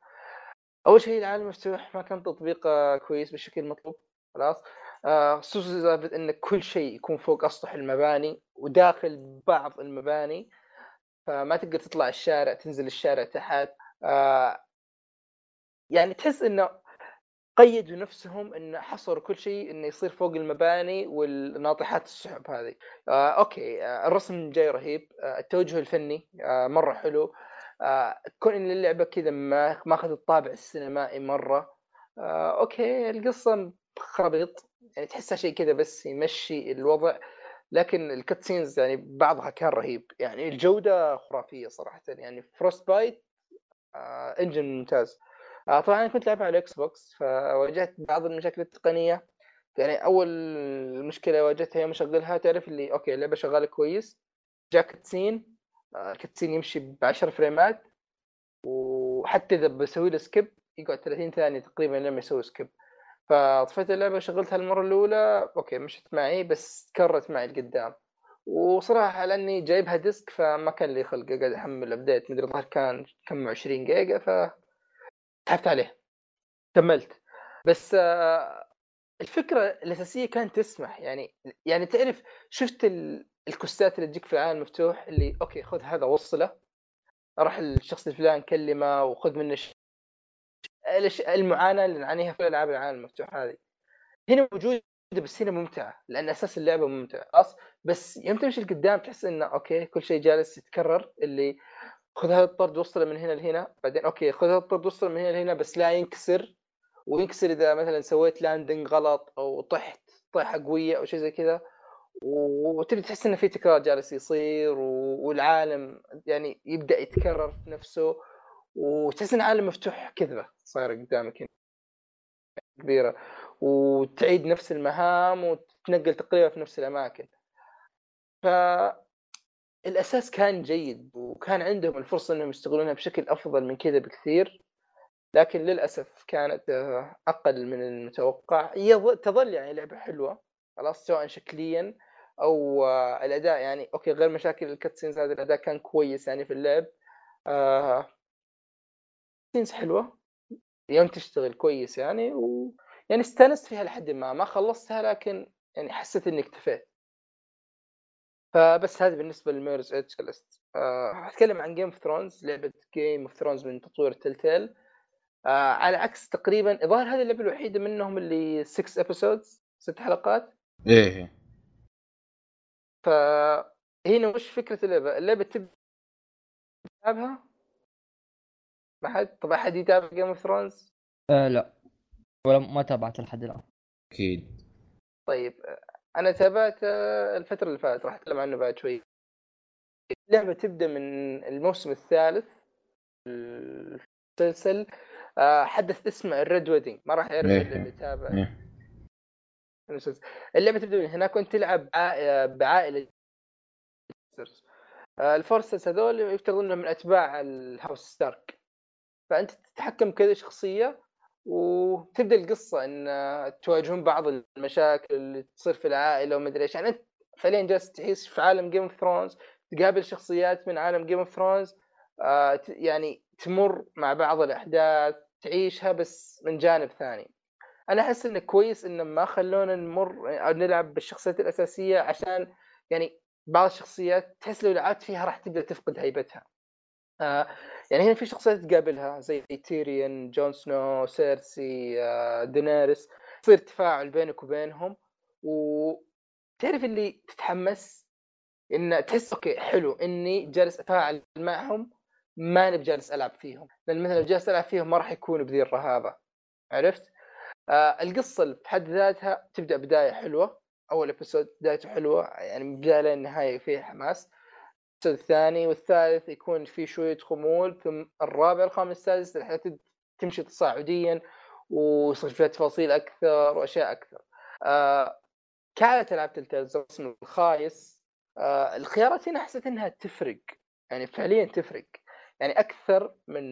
أول شيء العالم المفتوح ما كان تطبيقه كويس بالشكل المطلوب خلاص. آه، خصوصا آه إن كل شيء يكون فوق أسطح المباني وداخل بعض المباني. فما تقدر تطلع الشارع تنزل الشارع تحت. آه يعني تحس إنه قيدوا نفسهم إنه حصروا كل شيء إنه يصير فوق المباني والناطحات السحب هذه. آه أوكي آه الرسم جاي رهيب. آه التوجه الفني آه مرة حلو. آه كون إن اللعبة كذا ما ماخذ الطابع السينمائي مرة. آه okay القصة خرابيط يعني تحسها شيء كذا بس يمشي الوضع. لكن ال cutscenes يعني بعضها كان رهيب. يعني الجودة خرافية صراحة. يعني Frostbite آه engine ممتاز. آه طبعا أنا كنت لعبها على ال Xbox فواجهت بعض المشاكل التقنية. يعني أول مشكلة واجهتها يوم اشغلها تعرف اللي okay اللعبة شغالة كويس. جاء cutscene آه يمشي ب 10 فريمات وحتى إذا بسوي له skip يقعد 30 ثانية تقريبا لما يسوي skip فطفيت اللعبة شغلتها المرة الأولى okay مشت معي بس تكررت معي لقدام. وصراحة لأني جايبها disc فما كان لي خلق قاعد أحمل ابديت مدري الظاهر كان كم 20 جيجا ف سحبت عليه. كملت. بس آه، الفكرة الأساسية كانت تسمح. يعني يعني تعرف شفت الكويستات اللي تجيك في العالم المفتوح اللي okay خذ هذا وصله. راح الشخص الفلاني كلمه وخذ منه المعاناة اللي نعانيها في الالعاب العالم المفتوح هذه. هنا موجودة بس هنا ممتعة لأن أساس اللعبة ممتع خلاص؟ بس يوم تمشي لقدام تحس إنه okay كل شيء جالس يتكرر اللي خذ هذا الطرد وصله من هنا لهنا بعدين okay خذ هذا الطرد وصله من هنا لهنا بس لا ينكسر وينكسر إذا مثلا سويت landing غلط أو طحت طيحه قوية أو شيء زي كذا وتبي تحس إنه في تكرار جالس يصير والعالم يعني يبدأ يتكرر في نفسه. وتحس إن عالم مفتوح كذبة صايره قدامك هنا كبيرة. وتعيد نفس المهام وتتنقل تقريبا في نفس الأماكن. ف الأساس كان جيد وكان عندهم الفرصة إنهم يستغلونها بشكل أفضل من كذا بكثير. لكن للأسف كانت آه، أقل من المتوقع. تظل يعني لعبة حلوة. خلاص سواء شكليا أو آه، الأداء يعني okay غير مشاكل ال cutscenes هذا الأداء كان كويس يعني في اللعب. آه scenes حلوة. يوم تشتغل كويس يعني و يعني استأنست فيها لحد ما ما خلصتها لكن يعني حسيت إني اكتفيت. فبس هذه بالنسبة لل Mirror's Edge ليست أه أتكلم عن Game of Thrones لعبة Game of Thrones من تطوير Telltale أه على عكس تقريبا الظاهر هذه اللعبة الوحيدة منهم اللي 6 episodes ست حلقات. إيه فهنا وش فكرة اللعبة؟ اللعبة تبدأ تلعبها ما حد طب أحد يتابع Game of Thrones؟ آه لا. ولا ما تابعت لحد الآن. أكيد. طيب أنا تابعت الفترة اللي فاتت راح أتكلم عنه بعد شوي. اللعبة تبدأ من الموسم الثالث المسلسل آه، حدث اسمه ال Red Wedding ما راح يعرف إيه. اللي تابع. إيه. اللعبة تبدأ من هناك وأنت تلعب بعائلة. آه، ال Forresters هذول يفترض إنهم من أتباع ال House Stark فأنت تتحكم كذا شخصية وتبدأ القصة إن تواجهون بعض المشاكل اللي تصير في العائلة ومدري إيش. يعني أنت فعليا جالس تعيش في عالم Game of Thrones تقابل شخصيات من عالم Game of Thrones يعني تمر مع بعض الأحداث تعيشها بس من جانب ثاني. أنا أحس إنه كويس إنه ما خلونا نمر أو نلعب بالشخصيات الأساسية عشان يعني بعض الشخصيات تحس لو لعبت فيها راح تبدا تفقد هيبتها. آه يعني هنا في شخصيات تقابلها زي Tyrion Jon Snow Cersei آه Daenerys. تصير تفاعل بينك وبينهم وتعرف اللي تتحمس؟ إن تحس okay حلو إني جالس اتفاعل معهم ماني جالس ألعب فيهم. لأن مثلا لو جالس ألعب فيهم ما راح يكونوا بذي الرهابة. عرفت؟ آه القصة بحد ذاتها تبدأ بداية حلوة أول episode بدايته حلوة يعني من البدايه للنهاية فيه حماس. الثاني والثالث يكون في شوية خمول ثم الرابع الخامس السادس الحياة تمشي تصاعديا ويصير فيها تفاصيل أكثر وأشياء أكثر. آه كعادة ألعاب Telltale الرسم الخايس. آه الخيارات هنا حسيت إنها تفرق يعني فعليا تفرق. يعني أكثر من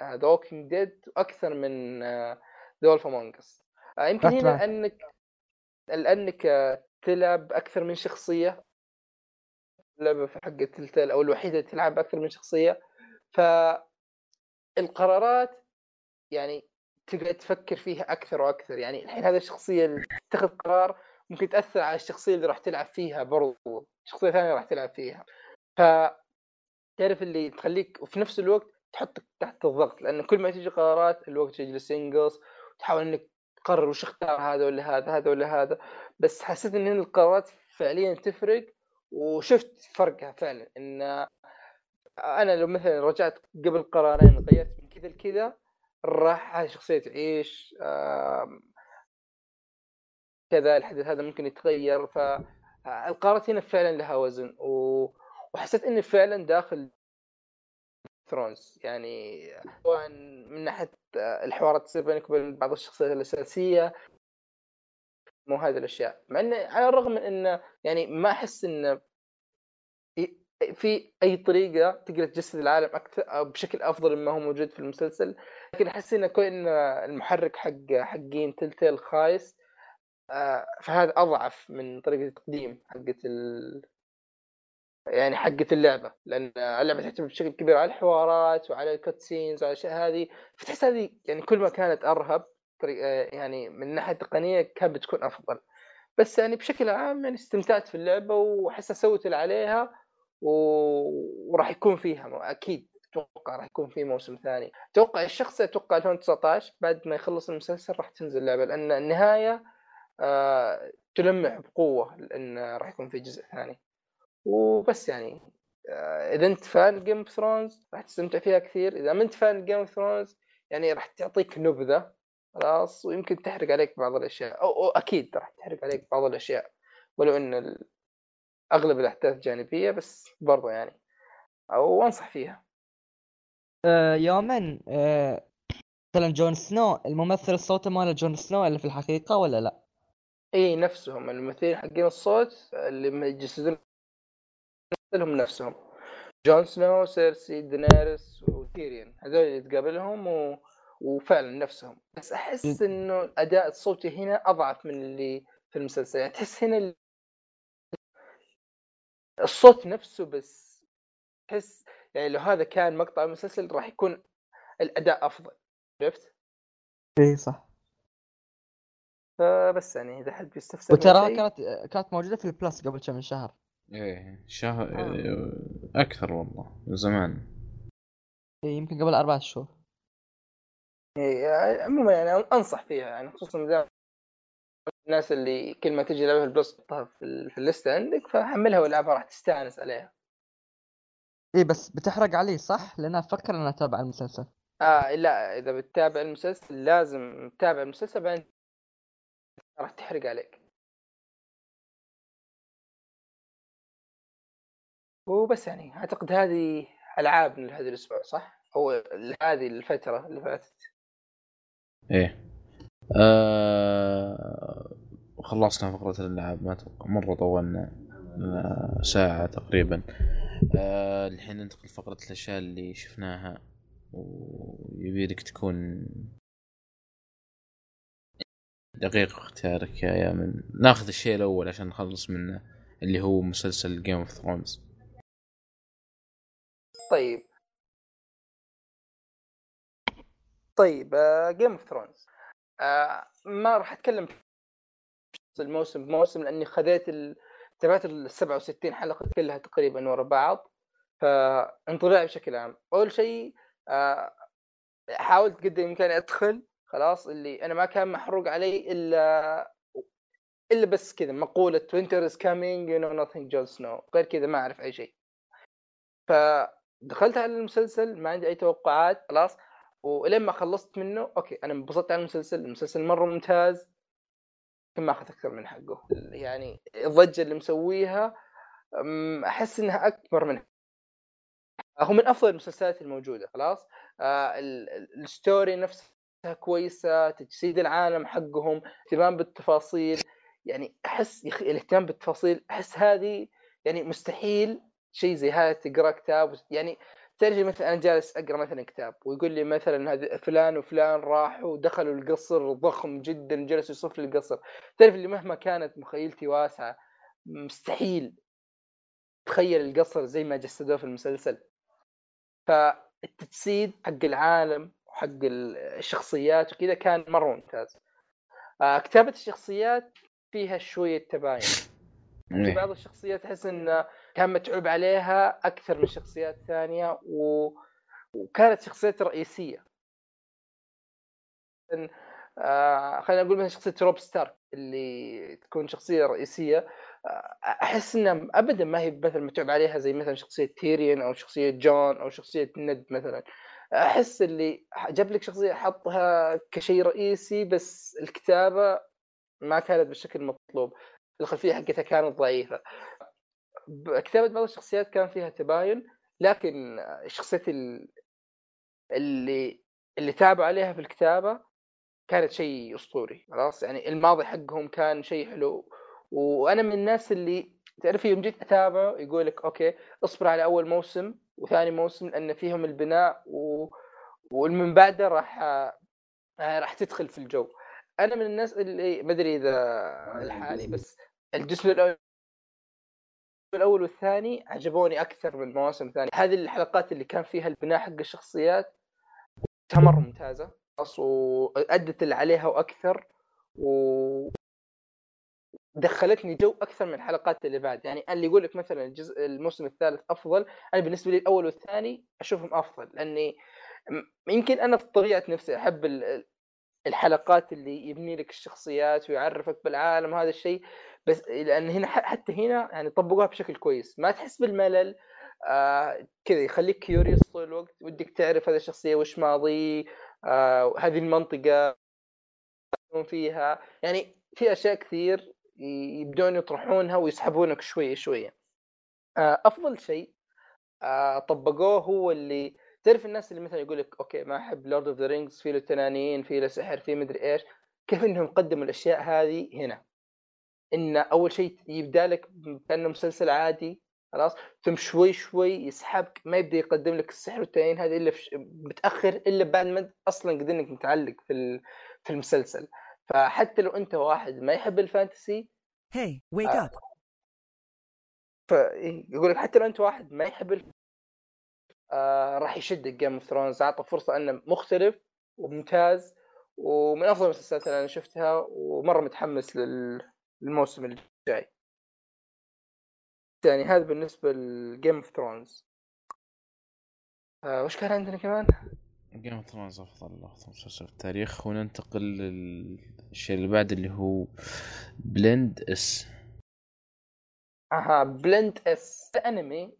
The Walking Dead وأكثر من The Wolf Among Us يمكن هنا لأنك لانك تلعب أكثر من شخصية. اللعبة في حق Telltale أو الوحيدة اللي تلعب أكثر من شخصية. ف القرارات يعني تقعد تفكر فيها أكثر وأكثر. يعني الحين هذه الشخصية اللي تتخذ قرار ممكن تأثر على الشخصية اللي راح تلعب فيها برضو. شخصية ثانية راح تلعب فيها. ف تعرف اللي تخليك وفي نفس الوقت تحطك تحت الضغط لأن كل ما تيجي قرارات الوقت تجلس ينقص وتحاول إنك تقرر وش اختار هذا ولا هذا هذا ولا هذا. بس حسيت إن القرارات فعليا تفرق. وشفت فرقها فعلا إن أنا لو مثلا رجعت قبل قرارين غيرت من كذا لكذا راح هذه الشخصيه تعيش كذا الحدث هذا ممكن يتغير فالقرارات هنا فعلا لها وزن. وحسيت إني فعلا داخل ثرونز يعني سواء من ناحية الحوارات تصير بينك وبين بعض الشخصيات الأساسية مو هذه الأشياء. مع إنه على الرغم من إنه يعني ما أحس انه في أي طريقة تقدر تجسد العالم أكثر بشكل أفضل مما هو موجود في المسلسل. لكن أحس إنه كون المحرك حق حقين تلتيل خايس آه، فهذا أضعف من طريقة التقديم حقت ال... يعني حقت اللعبة. لأن اللعبة تعتمد بشكل كبير على الحوارات وعلى الكت سينز وعلى الأشياء هذه فتحس هذه يعني كل ما كانت أرهب يعني من ناحية تقنية كانت بتكون أفضل. بس يعني بشكل عام يعني استمتعت في اللعبة واحسها سوت اللي عليها و... وراح يكون فيها أكيد أتوقع راح يكون في موسم ثاني. أتوقع الشخص أتوقع 2019 بعد ما يخلص المسلسل راح تنزل اللعبة لأن النهاية آه تلمح بقوة لأن راح يكون في جزء ثاني. وبس يعني آه إذا أنت fan Game of Thrones راح تستمتع فيها كثير. إذا ما أنت fan Game of Thrones يعني راح تعطيك نبذة خلاص ويمكن تحرق عليك بعض الأشياء أو, أو أكيد راح تحرق عليك بعض الأشياء ولو إن أغلب الأحداث جانبية بس برضو يعني أو أنصح فيها يوما آه مثلا Jon Snow الممثل الصوت ماله Jon Snow اللي في الحقيقة ولا لا؟ إي نفسهم الممثلين حقين الصوت اللي يجسدون هم نفسهم Jon Snow Cersei Daenerys و Tyrion هذول اللي تقابلهم و... وفعلا نفسهم. بس أحس إنه الأداء الصوتي هنا أضعف من اللي في المسلسل. يعني تحس هنا الصوت نفسه بس تحس يعني لو هذا كان مقطع المسلسل راح يكون الأداء أفضل. عرفت؟ اي صح. فبس يعني إذا حد بيستفسر وترى كانت كانت موجودة في ال Plus قبل كم شهر. إيه شهر آه. أكثر والله من زمان. إيه يمكن قبل أربع شهور. إيه عموما يعني أنصح فيها يعني خصوصا الناس اللي كل ما تجي لعبه ال Plus تحطها في, في الليسته عندك فحملها والعبها راح تستأنس عليها اي بس بتحرق علي صح؟ لأن أفكر اني اتابع المسلسل آه لا إذا بتتابع المسلسل لازم تتابع المسلسل بعدين راح تحرق عليك وبس يعني أعتقد هذه العاب من هذا الأسبوع صح؟ أو هذه الفترة اللي فاتت إيه. آه خلصنا فقرة الألعاب ما أتوقع مرة طولنا ساعة تقريبا. آه الحين ننتقل فقرة الأشياء اللي شفناها ويبيلك تكون دقيق اختيارك يا يامن ناخذ الشيء الأول عشان نخلص منه اللي هو مسلسل Game of Thrones طيب. طيب Game of Thrones ما راح أتكلم الموسم بموسم لأني خذيت ال... تابعت ال 67 حلقة كلها تقريبا ورا بعض فانطباعي بشكل عام. أول شيء آه، حاولت قد الإمكان أدخل خلاص اللي أنا ما كان محروق علي إلا إلا بس كذا مقولة winter is coming you know nothing Jon Snow غير كذا ما أعرف أي شيء. فدخلت على المسلسل ما عندي أي توقعات خلاص. ولين ما خلصت منه okay أنا انبسطت على المسلسل. المسلسل مرة ممتاز ما أخذ أكثر من حقه. يعني الضجة اللي مسويها أحس إنها أكبر من هو من أفضل المسلسلات الموجودة خلاص؟ آه الستوري نفسها كويسة تجسيد العالم حقهم اهتمام بالتفاصيل. يعني أحس الاهتمام بالتفاصيل أحس هذه يعني مستحيل شيء زي هذا تقرا كتاب. يعني تعرف مثلا أنا جالس أقرأ مثلا كتاب ويقول لي مثلا هذا فلان وفلان راحوا ودخلوا القصر ضخم جدا جلسوا يصف لي القصر. تعرف اللي مهما كانت مخيلتي واسعة مستحيل تخيل القصر زي ما جسدوه في المسلسل. فالتجسيد حق العالم وحق الشخصيات وكذا كان مرة ممتاز. آه كتابة الشخصيات فيها شوية تباين. في بعض الشخصيات تحس إن كان متعوب عليها أكثر من شخصيات ثانية و... وكانت شخصيات رئيسية. آه خلينا نقول مثلا شخصية روب ستارك اللي تكون شخصية رئيسية آه أحس إنها ابدا ما هي مثلا متعوب عليها زي مثلا شخصية تيريون أو شخصية جون أو شخصية ند مثلا. أحس اللي جاب لك شخصية حطها كشيء رئيسي بس الكتابة ما كانت بالشكل المطلوب. الخلفية حقتها كانت ضعيفة. كتابة بعض الشخصيات كان فيها تباين لكن الشخصيات اللي اللي تعبوا عليها في الكتابة كانت شيء أسطوري خلاص؟ يعني الماضي حقهم كان شيء حلو. وأنا من الناس اللي تعرف يوم جيت اتابع يقول لك أوكي اصبر على أول موسم وثاني موسم لأن فيهم البناء و... ومن بعده راح راح تدخل في الجو. أنا من الناس اللي ما أدري إذا الحالي بس الجزء الأول الأول والثاني عجبوني أكثر من المواسم الثانية. هذه الحلقات اللي كان فيها البناء حق الشخصيات مره ممتازة. وأدت اللي عليها وأكثر و دخلتني جو أكثر من الحلقات اللي بعد. يعني اللي يقول لك مثلا الجزء الموسم الثالث أفضل أنا بالنسبة لي الأول والثاني أشوفهم أفضل. لأني يمكن أنا في طبيعه نفسي أحب الحلقات اللي يبني لك الشخصيات ويعرفك بالعالم هذا الشيء. بس لأن هنا حتى هنا يعني طبقوها بشكل كويس. ما تحس بالملل آه كذا يخليك curious طول الوقت ودك تعرف هذه الشخصية وش ماضي آه هذه المنطقة فيها. يعني في أشياء كثير يبدون يطرحونها ويسحبونك شوية شوية. آه أفضل شيء آه طبقوه هو اللي تعرف الناس اللي مثلا يقول لك okay ما أحب Lord of the Rings في له تنانين في له سحر في مدري إيش. كيف إنهم قدموا الأشياء هذه هنا؟ إن أول شيء يبدأ لك كأنه مسلسل عادي خلاص؟ ثم شوي شوي يسحبك ما يبدأ يقدم لك السحر والتنانين هذه إلا متأخر إلا بعد ما أصلا قد إنك متعلق في في المسلسل. فحتى لو أنت واحد ما يحب ال fantasy هي ويك اب فيقول لك حتى لو أنت واحد ما يحب آه راح يشدك Game of Thrones أعطى فرصة إنه مختلف وممتاز ومن أفضل المسلسلات اللي أنا شفتها ومرة متحمس للموسم الجاي. يعني هذا بالنسبة ل Game of Thrones وش كان عندنا كمان؟ Game of Thrones أفضل أفضل مسلسل في التاريخ. وننتقل للشيء اللي بعد اللي هو Blend S أها Blend S انمي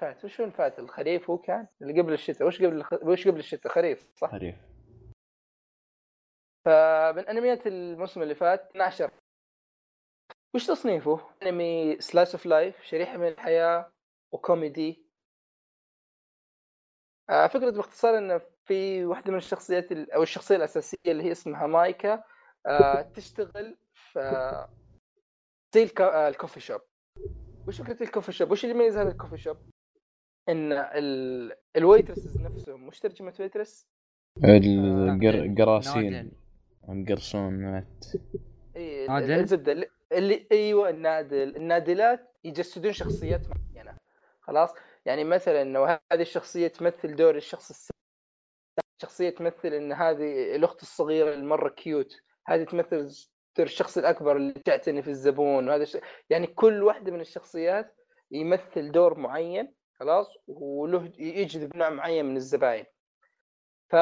فات وش فات؟ الخريف هو كان؟ اللي قبل الشتاء. وش قبل وش قبل الشتاء؟ خريف صح؟ خريف. فمن أنميات الموسم اللي فات 12 وش تصنيفه؟ أنمي slice of life شريحة من الحياة وكوميدي آه فكرة باختصار انه في واحدة من الشخصيات أو الشخصية الأساسية اللي هي اسمها مايكا آه تشتغل في زي آه، ال coffee shop وش فكرة ال coffee shop؟ وش اللي يميز هذا ال coffee shop؟ إن ال... ال waitresses نفسهم وش ترجمة waitress؟ القراصين القرصونات إي الزبدة اللي أيوه النادل. النادلات يجسدون شخصيات معينة. خلاص؟ يعني مثلا لو هذه الشخصية تمثل دور الشخص السابق شخصية تمثل إن هذه الأخت الصغيرة المرة cute. هذه تمثل دور الشخص الأكبر اللي تعتني في الزبون وهذا الش... يعني كل واحدة من الشخصيات يمثل دور معين خلاص؟ وله يجذب نوع معين من الزباين. ف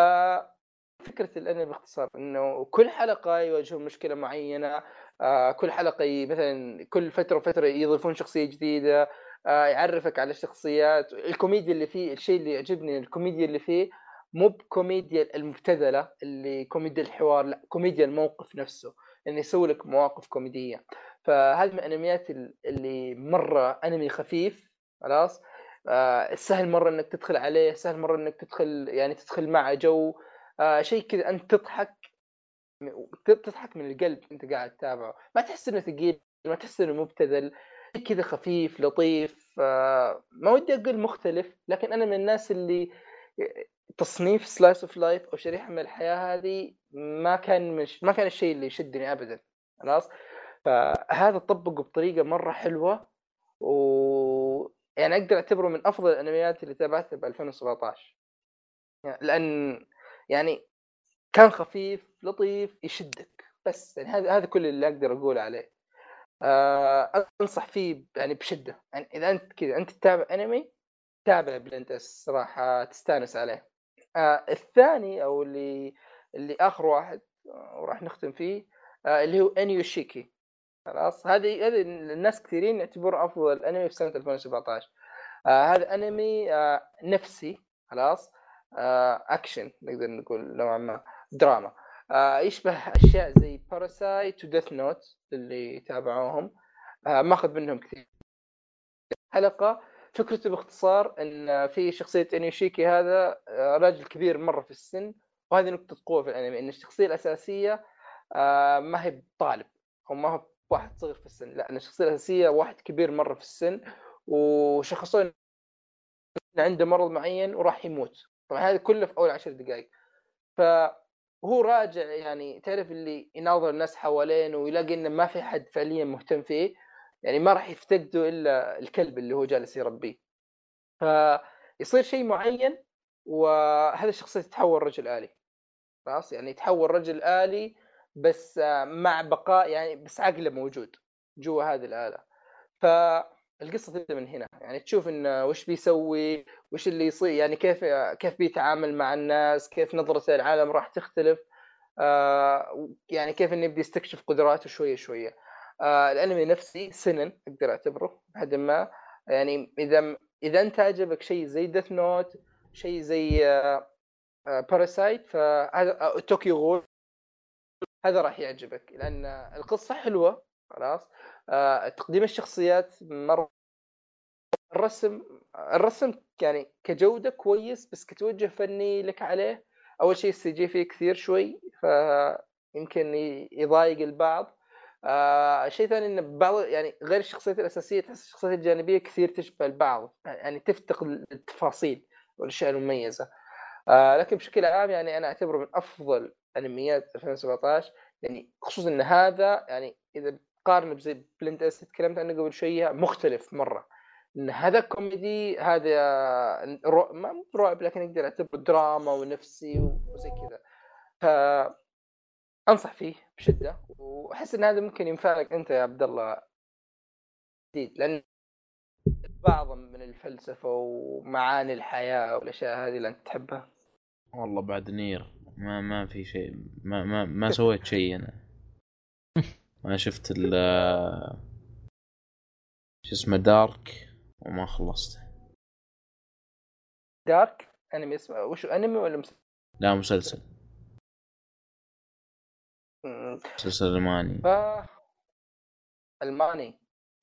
فكرة الأنمي باختصار إنه كل حلقة يواجهون مشكلة معينة آه كل حلقة مثلا كل فترة وفترة يضيفون شخصية جديدة آه يعرفك على الشخصيات. الكوميديا اللي فيه الشيء اللي يعجبني الكوميديا اللي فيه مو بكوميديا المبتذلة اللي كوميديا الحوار لا كوميديا الموقف نفسه إنه يسوي لك مواقف كوميدية. فهذه من الأنميات اللي مرة أنمي خفيف خلاص؟ آه سهل مرة إنك تدخل عليه سهل مرة إنك تدخل يعني تدخل معه جو آه شيء كذا أنت تضحك تضحك من القلب أنت قاعد تتابعه. ما تحس إنه ثقيل ما تحس إنه مبتذل كذا خفيف لطيف آه ما ودي أقول مختلف لكن أنا من الناس اللي تصنيف slice of life أو شريحة من الحياة هذه ما كان مش ما كان الشيء اللي يشدني ابدا خلاص؟ فهذا طبقه بطريقة مرة حلوة و يعني أقدر أعتبره من أفضل الأنميات اللي تابعتها ب 2017 يعني لأن يعني كان خفيف لطيف يشدك. بس يعني هذا هذا كل اللي أقدر أقول عليه. آه أنصح فيه يعني بشدة. يعني إذا أنت كذا أنت تتابع أنمي تابع Blend S صراحة تستأنس عليه. آه الثاني أو اللي اللي آخر واحد آه، وراح نختم فيه آه اللي هو Inuyashiki خلاص؟ هذه هذه الناس كثيرين يعتبره أفضل أنمي في سنة 2017 آه هذا أنمي آه نفسي. خلاص؟ آه اكشن نقدر نقول نوعا ما دراما. آه يشبه أشياء زي Parasyte و Death Note اللي تابعوهم آه ماخذ منهم كثير. حلقة فكرته باختصار إن في شخصية انيوشيكي هذا آه، راجل كبير مرة في السن وهذه نقطة قوة في الأنمي إن الشخصية الأساسية آه، ما هي طالب أو ما هو واحد صغير في السن لا إن الشخصية الأساسية واحد كبير مرة في السن وشخصوه عنده مرض معين وراح يموت. طبعا هذا كله في أول عشر دقائق فهو راجع يعني تعرف اللي يناظر الناس حوالينه ويلاقي إنه ما في حد فعليا مهتم فيه يعني ما راح يفتقده إلا الكلب اللي هو جالس يربيه. فيصير شيء معين وهذا الشخصية تتحول رجل آلي. خلاص؟ يعني يتحول رجل آلي بس مع بقاء يعني بس عقله موجود جوا هذه الآلة. فالقصة تبدأ من هنا يعني تشوف انه وش بيسوي وش اللي يصير يعني كيف كيف بيتعامل مع الناس كيف نظرته للعالم راح تختلف آه يعني كيف إنه يبدأ يستكشف قدراته شوية شوية. آه الأنمي نفسي seinen أقدر أعتبره بحد ما يعني إذا إذا أنت عجبك شيء زي Death Note شيء زي آه آه Parasyte فهذا Tokyo Ghoul هذا راح يعجبك لأن القصة حلوة خلاص؟ آه تقديم الشخصيات مرة الرسم الرسم يعني كجودة كويس بس كتوجه فني لك عليه. أول شيء ال CG فيه كثير شوي فيمكن يضايق البعض. آه شيء ثاني إن بعض يعني غير الشخصيات الأساسية تحس الشخصيات الجانبية كثير تشبه البعض يعني تفتقد التفاصيل والأشياء المميزة. آه لكن بشكل عام يعني أنا أعتبره من أفضل أنميات 2017 يعني خصوصا إن هذا يعني إذا قارن بزي Blend S تكلمت عنه قبل شوية مختلف مرة. إن هذا كوميدي هذا رو... ما رعب لكن أقدر أعتبره دراما ونفسي وزي كذا. ف أنصح فيه بشدة وأحس إن هذا ممكن ينفع لك أنت يا عبد الله. جديد لأن بعض من الفلسفة ومعاني الحياة والأشياء هذه اللي أنت تحبها. والله بعد نير ما ما في شيء ما ما ما سويت شيء أنا. ما شفت ال شو اسمه دارك وما خلصته. دارك؟ أنمي اسمه وش أنمي ولا مسلسل؟ لا مسلسل. مسلسل ألماني. ف... ألماني.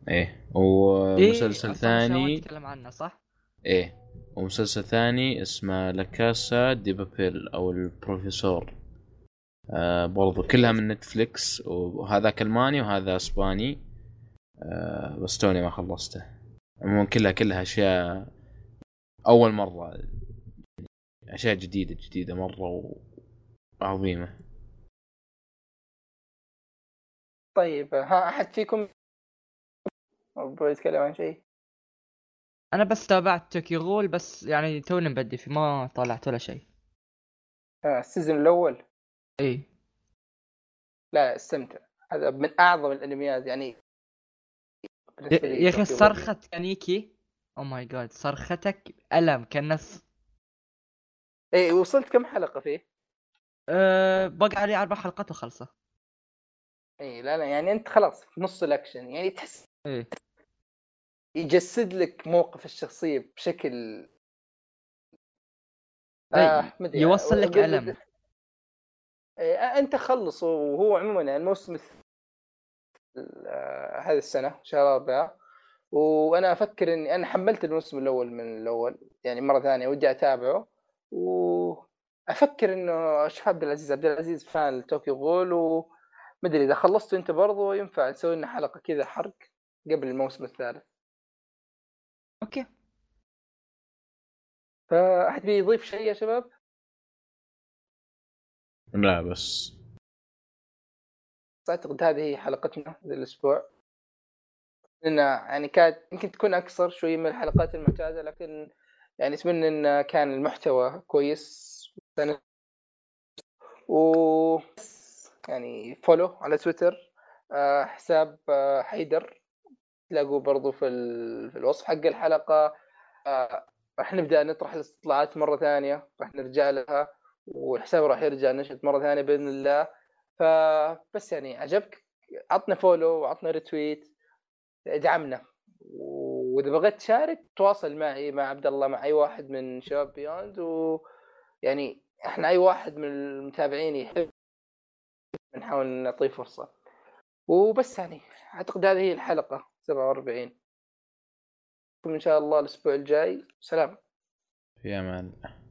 إيه ومسلسل إيه؟ ثاني. تتكلم عنه صح؟ إيه ومسلسل ثاني اسمه لاكاسا دي بابيل أو البروفيسور. آه برضو كلها من نتفليكس وهذاك ألماني وهذا إسباني. آه بس توني ما خلصته. عموما كلها كلها أشياء أول مرة أشياء جديده جديدة مرة وعظيمه طيب ها أحد فيكم يتكلم عن شيء؟ أنا بس تابعت Tokyo Ghoul بس يعني توني مبدي فيه ما طلعت ولا شيء. آه ال season الأول. إي. لا استمتع. هذا من أعظم الأنميات يعني. يا أخي صرخة كانيكي. oh my god صرختك ألم كان نفس إي وصلت كم حلقة فيه؟ أه بقى علي أربع حلقات وخلصة. إي لا لا يعني أنت خلاص في نص الأكشن يعني تحس إيه يجسد لك موقف الشخصية بشكل آه يوصل لك ألم. إيه أنت خلص وهو عموما يعني الموسم آه، هذه السنة شهر أربعة وأنا أفكر إني أنا حملت الموسم الأول من الأول يعني مرة ثانية ودي أتابعه. وأفكر إنه أشوف عبد العزيز؟ عبد العزيز fan لTokyo Ghoul ومدري إذا خلصت انت برضو ينفع نسوي لنا حلقة كذا حرق قبل الموسم الثالث. okay. فأحد بيضيف شيء يا شباب؟ لا بس. أعتقد هذه حلقتنا ذا الأسبوع لأن يعني كانت يمكن تكون أقصر شوي من الحلقات المعتاده لكن يعني أتمنى إن كان المحتوى كويس. و يعني follow على تويتر آه، حساب آه، حيدر. تلاقوه برضو في, في الوصف حق الحلقة. آه، راح نبدأ نطرح الاستطلاعات مرة ثانية راح نرجع لها. والحساب راح يرجع نشط مرة ثانية بإذن الله. فبس يعني عجبك؟ عطنا follow وعطنا retweet ادعمنا وإذا بغيت تشارك تواصل معي مع عبد الله مع أي واحد من شباب Beyond ويعني إحنا أي واحد من المتابعين يحب نحاول نعطيه فرصة. وبس يعني أعتقد هذه هي الحلقة 47 إن شاء الله الأسبوع الجاي. سلام. في أمان الله.